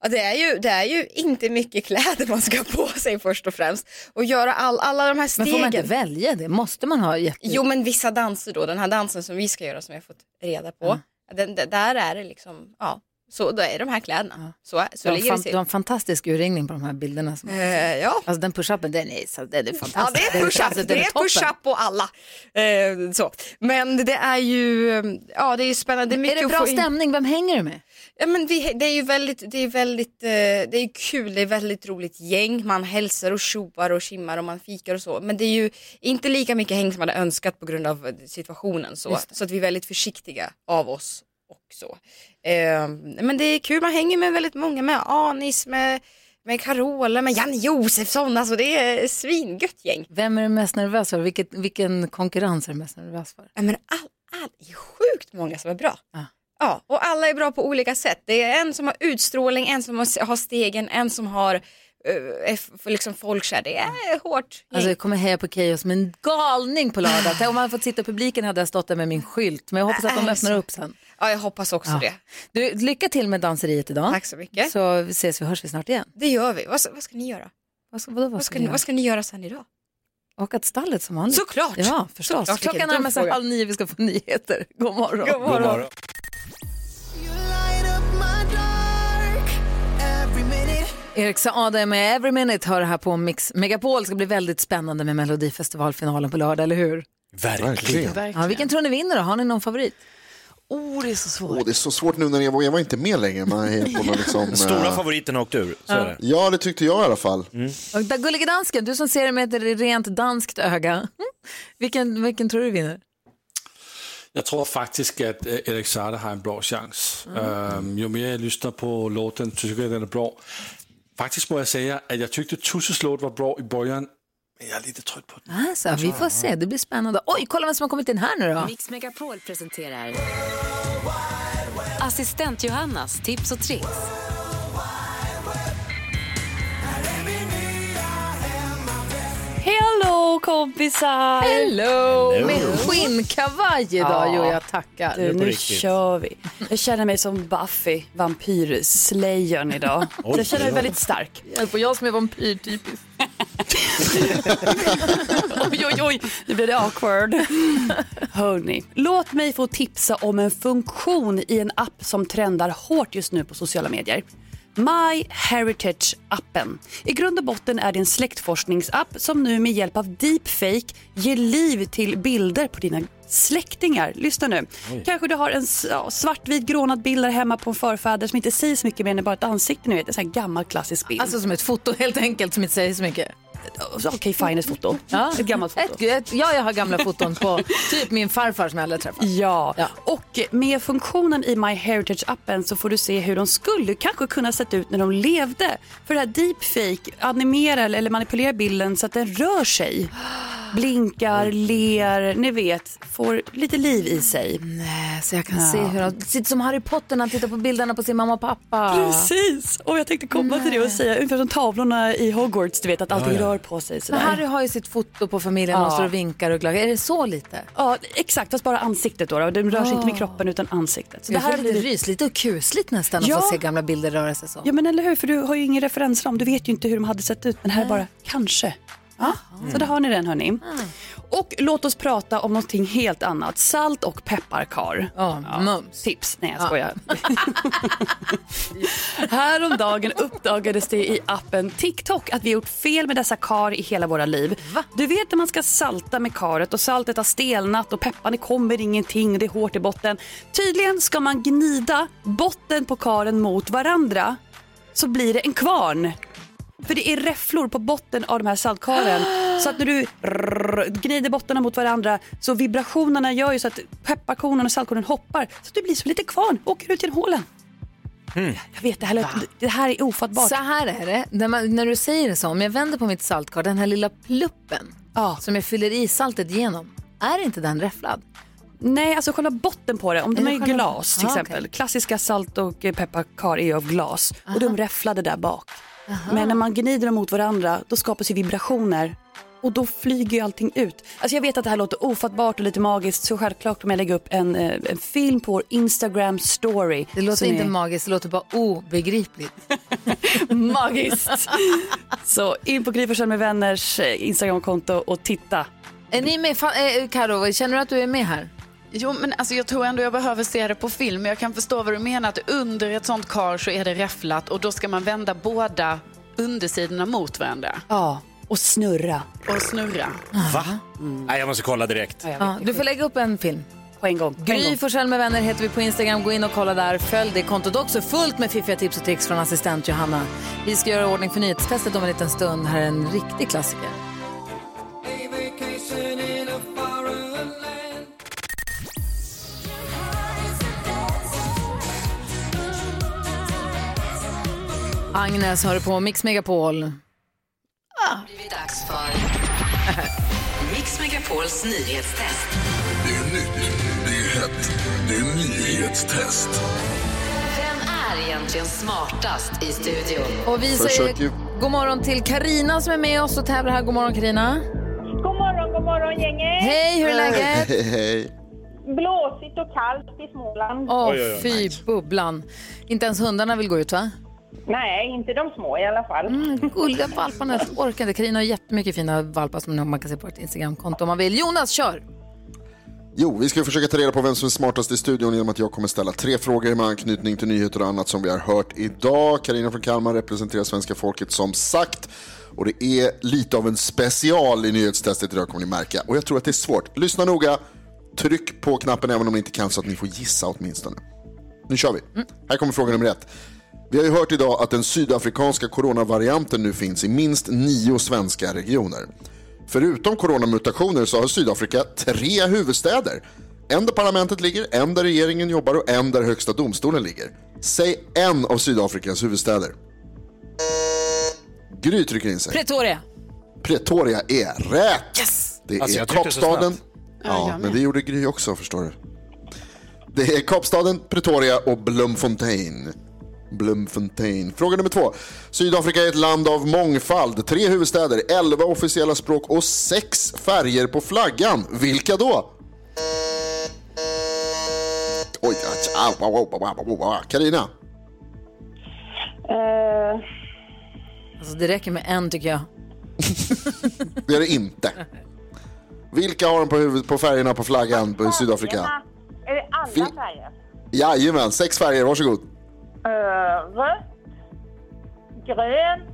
Ja, det, är ju, det är ju inte mycket kläder man ska ha på sig först och främst och göra all, alla de här Men stegen. får man inte välja det? Måste man ha jätte... Jo men vissa danser då, den här dansen som vi ska göra som jag har fått reda på, den, den, där är det liksom, ja, så då är de här kläderna. Så, är- så du, har ligger fan, det till. du har en fantastisk urringning på de här bilderna. Som... Eh, ja. Alltså den push-upen, den är, så, den är Ja, fantastisk. det är push-up, alltså, det är toppen. push-up på alla. Eh, så. Men det är ju, ja det är spännande. Det är, Är det bra stämning? Vem hänger du med? Ja, men vi, det är ju väldigt, det är väldigt, eh, det är kul, det är väldigt roligt gäng. Man hälsar och tjoar och kimmar och man fikar och så. Men det är ju inte lika mycket häng som man hade önskat på grund av eh, situationen. Så, så att vi är väldigt försiktiga av oss också. Eh, men det är kul, man hänger med väldigt många, med Anis, med, med Carola, med Janne Josefsson. Alltså det är svingött gäng. Vem är du mest nervös för? Vilket, vilken konkurrens är du mest nervös för? Ja, men all, all, det är sjukt många som är bra. Ja. och alla är bra på olika sätt. Det är en som har utstrålning, en som har stegen, en som har uh, för liksom folkkär. Det är hårt. Alltså jag kommer heja på Keyyo som en galning på lördag. Om man hade fått sitta i publiken hade jag stått där med min skylt. Men jag hoppas att de Är det öppnar upp sen. Ja, jag hoppas också Ja. det. Du, lycka till med danseriet idag. Tack så mycket. Så ses vi hörs vi snart igen. Det gör vi. Vad, ska- vad ska ni göra? Vad ska, vadå, vad Vad ska ni, göra? vad ska ni göra sen idag? Åka till stallet som vanligt. Såklart. Ja, förstås. Såklart, Klockan närmar sig halv nio, vi ska få nyheter. God morgon. God morgon. God morgon. Erik Saade med Every Minute hör det här på Mix Megapol. Det ska bli väldigt spännande med Melodifestivalfinalen på lördag, eller hur? Verkligen. Ja, vilken tror ni vinner då? Har ni någon favorit? Oh, det är så svårt. Åh, det är så svårt nu när Eva och Eva inte är med längre. Man är på någon liksom, Den stora eh, favoriten har åkt ur, så Ja. är det. Ja, det tyckte jag i alla fall. Och där, Gullige Dansken, du som ser det med ett rent danskt öga. Vilken, vilken tror du vinner? Jag tror faktiskt att eh, Erik Saade har en bra chans. Ehm, ju mer jag lyssnar på låten tycker jag den är bra. Faktiskt må jag säga att jag tyckte Tusses låt var bra i början, men jag är lite trött på den. Alltså, vi får se, det blir spännande. Oj, kolla vem som har kommit in här nu då. Mix Megapol presenterar Assistent Johannas tips och tricks. Hello kompisar! Hello! Hello. Med skinnkavaj idag, jo jag tackar. Du, nu kör vi. Jag känner mig som Buffy, vampyrslöjern idag. Oj, jag känner mig väldigt stark. Jag får jag som är vampyr typiskt. oj, oj, oj, nu blir det awkward. Hörni, låt mig få tipsa om en funktion i en app som trendar hårt just nu på sociala medier. My Heritage-appen. I grund och botten är det en släktforskningsapp som nu med hjälp av deepfake ger liv till bilder på dina släktingar. Lyssna nu. Oj. Kanske du har en ja, svartvit grånad bild där hemma på en förfäder som inte säger så mycket mer än bara ett ansikte. Ni vet, en sån här gammal klassisk bild. Alltså som ett foto helt enkelt som inte säger så mycket. Okej, fine ett foto. Ja. Ett gammalt foto. Ett, ett, ja, jag har gamla foton på typ min farfar som jag aldrig träffat. Ja. och med funktionen i My Heritage-appen så får du se hur de skulle kanske kunna sett ut när de levde. För det här deepfake animerar eller manipulerar bilden så att den rör sig. Blinkar, ler, ni vet, får lite liv i sig. Nej, så jag kan se hur de sitter som Harry Potter när han tittar på bilderna på sin mamma och pappa. Precis, och jag tänkte komma till det och säga ungefär som tavlorna i Hogwarts, du vet att allting Ja, ja. rör på sig sådär. Men Harry har ju sitt foto på familjen Ja. och står och vinkar och glad. Är det så lite? Ja, exakt, fast bara ansiktet då. då. Den rör sig inte med Ah. kroppen utan ansiktet. Så det här är lite rysligt och kusligt nästan att Ja. få se gamla bilder röra sig så. Ja men eller hur, för du har ju ingen referensram. Du vet ju inte hur de hade sett ut. Men här är bara kanske. Ja, så där har ni den hörni. Och låt oss prata om någonting helt annat. Salt och pepparkar. Ja, mums. Tips. Nej, jag Ja. skojar. Häromdagen uppdagades det i appen TikTok att vi gjort fel med dessa kar i hela våra liv. Du vet när man ska salta med karet och saltet har stelnat och pepparn det kommer ingenting och det är hårt i botten. Tydligen ska man gnida botten på karen mot varandra så blir det en kvarn. För det är räfflor på botten av de här saltkaren. Så att när du gnider bottarna mot varandra så vibrationerna gör ju så att pepparkornen och saltkornen hoppar. Så att det blir som lite kvarn, åker ut genom hålen. Jag vet, det här, låter- det här är ofattbart. Så här är det, när, man, när du säger det så, om jag vänder på mitt saltkar, den här lilla pluppen som jag fyller i saltet genom, är inte den räfflad? Nej, alltså själva botten på det. Om de Är är själva- glas till Ah, exempel. Klassiska salt och pepparkar är ju av glas och de räfflade där bak. Aha. Men när man gnider dem mot varandra då skapas ju vibrationer och då flyger ju allting ut. Alltså jag vet att det här låter ofattbart och lite magiskt så självklart kommer jag lägga upp en, eh, en film på vår Instagram story. Det låter inte är- magiskt, det låter bara obegripligt. Magiskt. Så in på Gry Forssell med vänners eh, Instagramkonto och titta. Är ni med? Eh, Karo, känner du att du är med här? Jo, men alltså, jag tror ändå jag behöver se det på film. Jag kan förstå vad du menar, att under ett sånt kar så är det räfflat och då ska man vända båda undersidorna mot varandra. Ja, och snurra. Och snurra. Va? Nej, jag måste kolla direkt. Ja, du får lägga upp en film. På en gång. Gry Forssell med vänner heter vi på Instagram. Gå in och kolla där. Följ det kontot också. Fullt med fiffiga tips och tricks från assistent Johanna. Vi ska göra ordning för nyhetstestet om en liten stund. Här är en riktig klassiker. Agnes hör på Mix Megapol. blivit dags för Mix Megapols nyhetstest. Det är nytt, det är hett, det är nyhetstest. Vem är egentligen smartast i studion? Och vi säger god morgon till Karina som är med oss och tävlar här. God morgon Karina. God morgon, god morgon gänget. Hej, hur är läget? Hej, hej. Blåsigt och kallt i Småland. Åh, fy bubblan. Inte ens hundarna vill gå ut va? Nej, inte de små i alla fall. Mm, gulliga valparna, orkar inte. Carina har jättemycket fina valpar som man kan se på ett Instagramkonto om man vill. Jonas, kör! Jo, vi ska försöka ta reda på vem som är smartast i studion genom att jag kommer ställa tre frågor med anknytning till nyheter och annat som vi har hört idag. Karina från Kalmar representerar svenska folket som sagt. Och det är lite av en special i nyhetstestet idag kommer ni märka. Och jag tror att det är svårt. Lyssna noga, tryck på knappen även om ni inte kan så att ni får gissa åtminstone. Nu kör vi. Här kommer fråga nummer ett. Vi har ju hört idag att den sydafrikanska coronavarianten nu finns i minst nio svenska regioner. Förutom coronamutationer så har Sydafrika tre huvudstäder. En där parlamentet ligger, en där regeringen jobbar och en där högsta domstolen ligger. Säg en av Sydafrikas huvudstäder. Gry trycker in sig. Pretoria. Pretoria är rätt. Yes! Det Alltså, är Kapstaden. Ja, men det gjorde Gry också förstår du. Det är Kapstaden, Pretoria och Bloemfontein. Bloemfontein. Fråga nummer två. Sydafrika är ett land av mångfald. Tre huvudstäder, elva officiella språk och sex färger på flaggan. Vilka då? Oj. Carina. Eh, Alltså, det räcker med en tycker jag. Det är det inte. Vilka har de på, huvud, på färgerna på flaggan på Sydafrika? är det alla färger? Jajamän, sex färger, varsågod. Rött, grönt,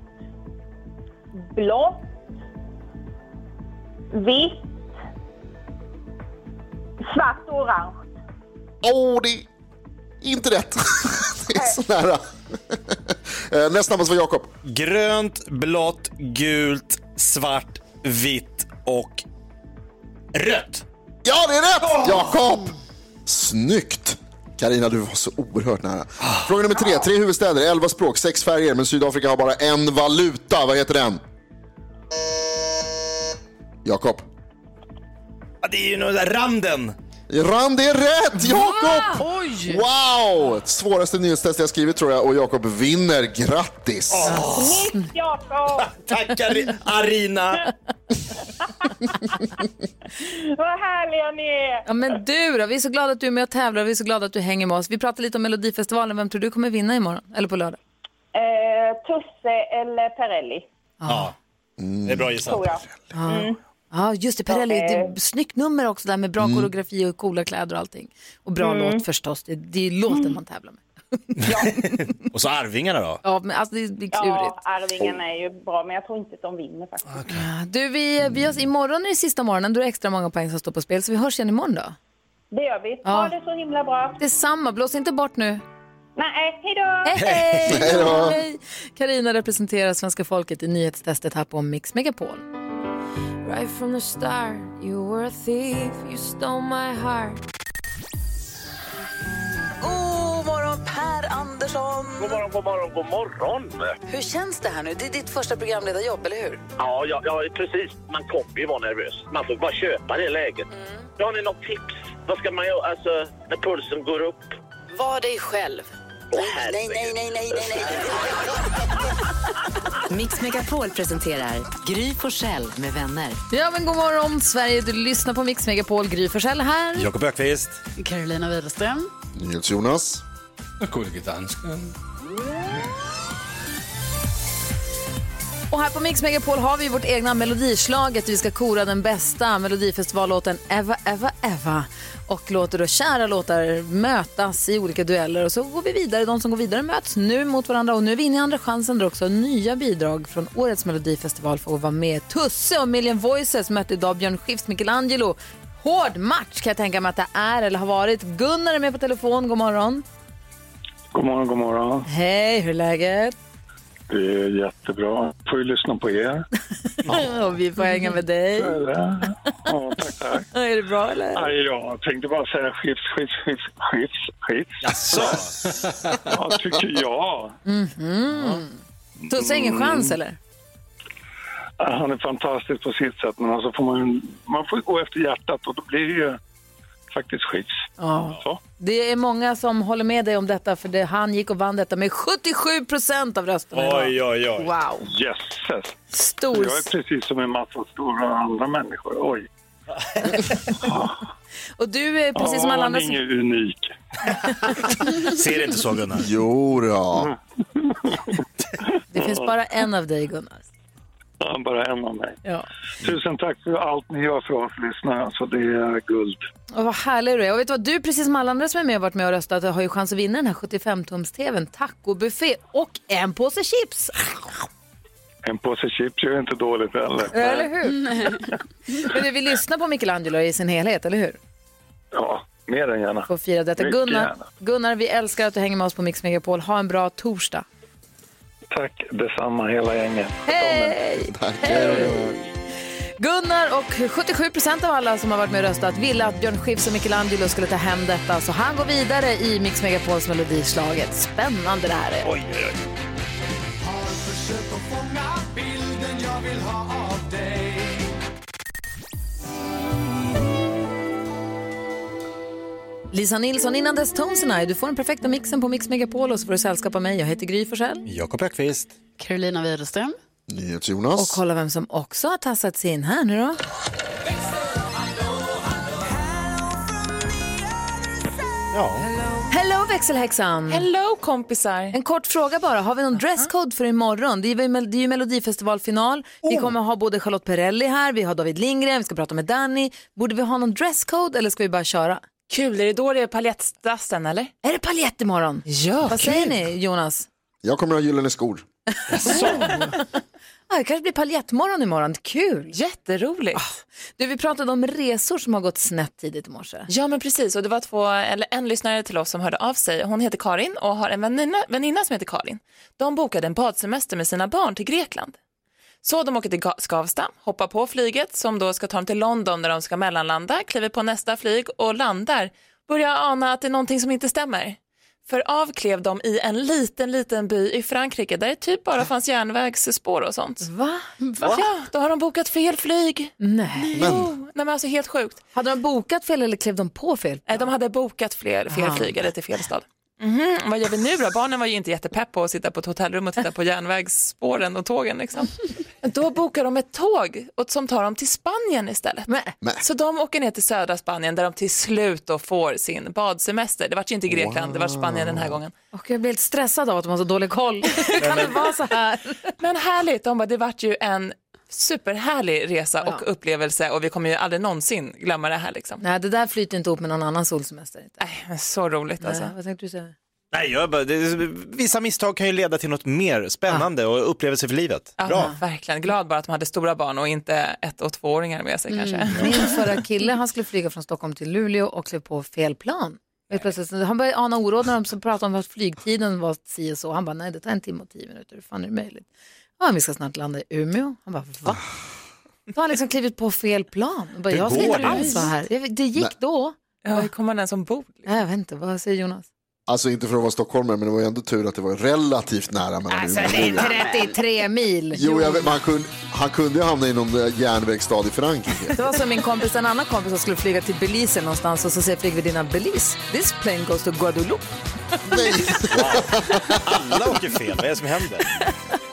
blått, vitt, svart och orange. Åh, det är inte rätt. det är så nära. Eh, Näst snabbast var Jakob. Grönt, blått, gult, svart, vitt och rött. Ja, det är rätt! Jakob! Snyggt! Karina, du var så oerhört nära. Fråga nummer tre. Tre huvudstäder, elva språk, sex färger, men Sydafrika har bara en valuta. Vad heter den? Jakob. Ja, det är ju någon där randen. Rand är rätt! Jakob! Oj! Wow! Svåraste nyhetstest jag skrivit tror jag och Jakob vinner. Grattis! Snyggt Jakob! Tackar Arina. Vad härliga ni är! Ja, men du då? Vi är så glada att du är med och tävlar och vi är så glada att du hänger med oss. Vi pratar lite om Melodifestivalen. Vem tror du kommer vinna imorgon? Eller på lördag? Eh, Tusse eller Perelli, Ja, det är bra gissat. tror jag. Ja. Ja, just det. Perrelli, det är ett snyggt nummer också där med bra Mm. koreografi och coola kläder och allting. Och bra Mm. låt förstås. Det, det är låten man tävlar med. Och så Arvingarna då? Ja, men alltså det blir klurigt. Ja, Arvingarna är ju bra, men jag tror inte att de vinner faktiskt. Ja, Du, vi, vi har, imorgon är det sista morgonen, då är det extra många poäng som står på spel. Så vi hörs igen imorgon då. Det gör vi. Ja. Ha det så himla bra. Detsamma, blås inte bort nu. Nej, hej då! Hej! Hej! Carina representerar svenska folket i nyhetstestet här på Mix Megapol. Right from the start, you were a thief, you stole my heart. God morgon Per Andersson! God morgon, god morgon, god morgon. Hur känns det här nu? Det är ditt första programledarjobb, eller hur? Ja, ja, ja, precis. Man kommer ju vara nervös. Man får bara köpa det läget. Har ni något tips? Vad ska man göra alltså, när pulsen går upp? Var dig själv. Nej, nej, nej, nej, nej, nej, Mix Megapol presenterar Gry Forssell med vänner. Ja, men god morgon Sverige. Du lyssnar på Mix Megapol. Gry Forssell här. Jakob Ökvist. Carolina Widerström. Jonas. Gullige dansken. Och här på Mix Megapol har vi vårt egna melodislaget. Vi ska kora den bästa melodifestivallåten Eva, Eva, Eva. Och låter då kära låtar mötas i olika dueller. Och så går vi vidare. De som går vidare möts nu mot varandra. Och nu är vi inne i andra chansen där också nya bidrag från årets melodifestival får vara med. Tusse och Million Voices mötte idag Björn Skifs Michelangelo. Hård match kan jag tänka mig att det är eller har varit. Gunnar är med på telefon. God morgon. God morgon, god morgon. Hej, hur är läget? Det är jättebra. Får ju lyssna på er. och vi får hänga med dig. Så är det. Ja, tack, tack. Är det bra eller? Nej, jag tänkte bara säga skifts, skifts, skifts, skifts, skifts. Jaså? Ja, tycker jag. Mhm. Tusse har ingen chans eller? Ja, Han är fantastisk på sitt sätt, men alltså får man, man får gå efter hjärtat och då blir det ju faktiskt skifts. Ja. Så. Det är många som håller med dig om detta för det, han gick och vann detta med 77 procent av rösterna. Oj, oj, oj. Wow. Jösses. Stor- Jag är precis som en massa stora andra människor. Oj. Och du är precis som Ja, alla andra. han är ingen unik. Ser det inte så Gunnar? Jo då. Det finns bara en av dig Gunnar. Ja, bara en av mig. Ja. Tusen tack för allt ni gör för oss lyssnare. Alltså, det är guld. Och vad härlig du är. Och vet du vad, du precis som alla andra som är med och varit med och röstat har ju chans att vinna den här 75-tums-tvn, tacobuffé och en påse chips. En påse chips är inte dåligt heller. Eller hur? Men du vill lyssna på Michelangelo i sin helhet, eller hur? Ja, mer än gärna. Får fira detta. Mycket Gunnar, gärna. Gunnar, vi älskar att du hänger med oss på Mix Megapol. Ha en bra torsdag. Tack detsamma hela gänget. Hej! Gunnar och 77 procent av alla som har varit med och röstat ville att Björn Skifs och Michelangelo skulle ta hem detta. Så han går vidare i Mix Megapols melodislaget. Spännande det här är. Oj, oj, oj. Lisa Nilsson, innan dess Tones and I. Du får den perfekta mixen på Mix Megapol och så får du sällskap av mig. Jag heter Gry Forssell. Jakob Ökvist. Carolina Widerström. Jonas. Och kolla vem som också har tassat sig in här nu då. Ja. Hello växelhäxan! Hello kompisar! En kort fråga bara, har vi någon dresscode för imorgon? Det är, väl- det är ju melodifestivalfinal, vi kommer ha både Charlotte Perrelli här, vi har David Lindgren, vi ska prata med Danny. Borde vi ha någon dresscode eller ska vi bara köra? Kul, är det då det är paljettdassen eller? Är det paljett imorgon? Ja, Vad säger ni Jonas? Jag kommer ha gyllene skor. Ah, det kanske blir paljettmorgon imorgon, kul! Jätteroligt! Du, vi pratade om resor som har gått snett tidigt i morse. Ja men precis och det var två, eller en lyssnare till oss som hörde av sig. Hon heter Karin och har en väninna, väninna som heter Karin. De bokade en badsemester med sina barn till Grekland. Så de åker till Skavsta, hoppar på flyget som då ska ta dem till London där de ska mellanlanda, kliver på nästa flyg och landar. Börjar ana att det är någonting som inte stämmer. För av klev de i en liten, liten by i Frankrike där det typ bara fanns järnvägsspår och sånt. Va? Ja, då har de bokat fel flyg. Nej. Jo, nej men alltså helt sjukt. Hade de bokat fel eller klev de på fel? Nej, de hade bokat fler, fel Ah. flyg eller till fel stad. Mhm, Vad gör vi nu då? Barnen var ju inte jättepepp på att sitta på ett hotellrum och titta på järnvägsspåren och tågen. Liksom. Då bokar de ett tåg och- som tar dem till Spanien istället. Så de åker ner till södra Spanien där de till slut då får sin badsemester. Det var ju inte Grekland, det var Spanien den här gången. Och jag blir helt stressad av att de har så dålig koll. kan det vara så här? Men härligt, de bara, det vart ju en superhärlig resa och upplevelse och vi kommer ju aldrig någonsin glömma det här liksom. Nej, det där flyter inte ihop med någon annan solsemester. Inte. Nej, men så roligt alltså. Nej, vad tänkte du säga? Nej, jag bara, det, vissa misstag kan ju leda till något mer spännande och upplevelse för livet. Ja, Bra. verkligen. Glad bara att de hade stora barn och inte ett och tvååringar med sig kanske. Mm. Min förra kille han skulle flyga från Stockholm till Luleå och klev på fel plan. Han började ana oråd när de pratade om att flygtiden var si och så. Han bara, nej det tar en timme och tio minuter, hur fan är det möjligt? Ja, vi ska snart landa i Umeå. Han bara, va? Då har han liksom klivit på fel plan. Jag, bara, jag ska går inte det? alls vara här. Det- Det gick Nej. då. Ja, hur kommer man ens ombord? Nej, Jag vet inte, vad säger Jonas? Alltså inte för att vara stockholmare, men det var ju ändå tur att det var relativt nära mellan Alltså Umeå och det Luleå. är 33 mil. Jo, jag vet, men han, kunde, han kunde ju hamna i någon eh, järnvägsstad i Frankrike. Det var som min kompis, en annan kompis som skulle flyga till Belize någonstans och så säger flygvärdinnan Belize, this plane goes to Guadeloupe. Alla åker fel, vad är det som händer?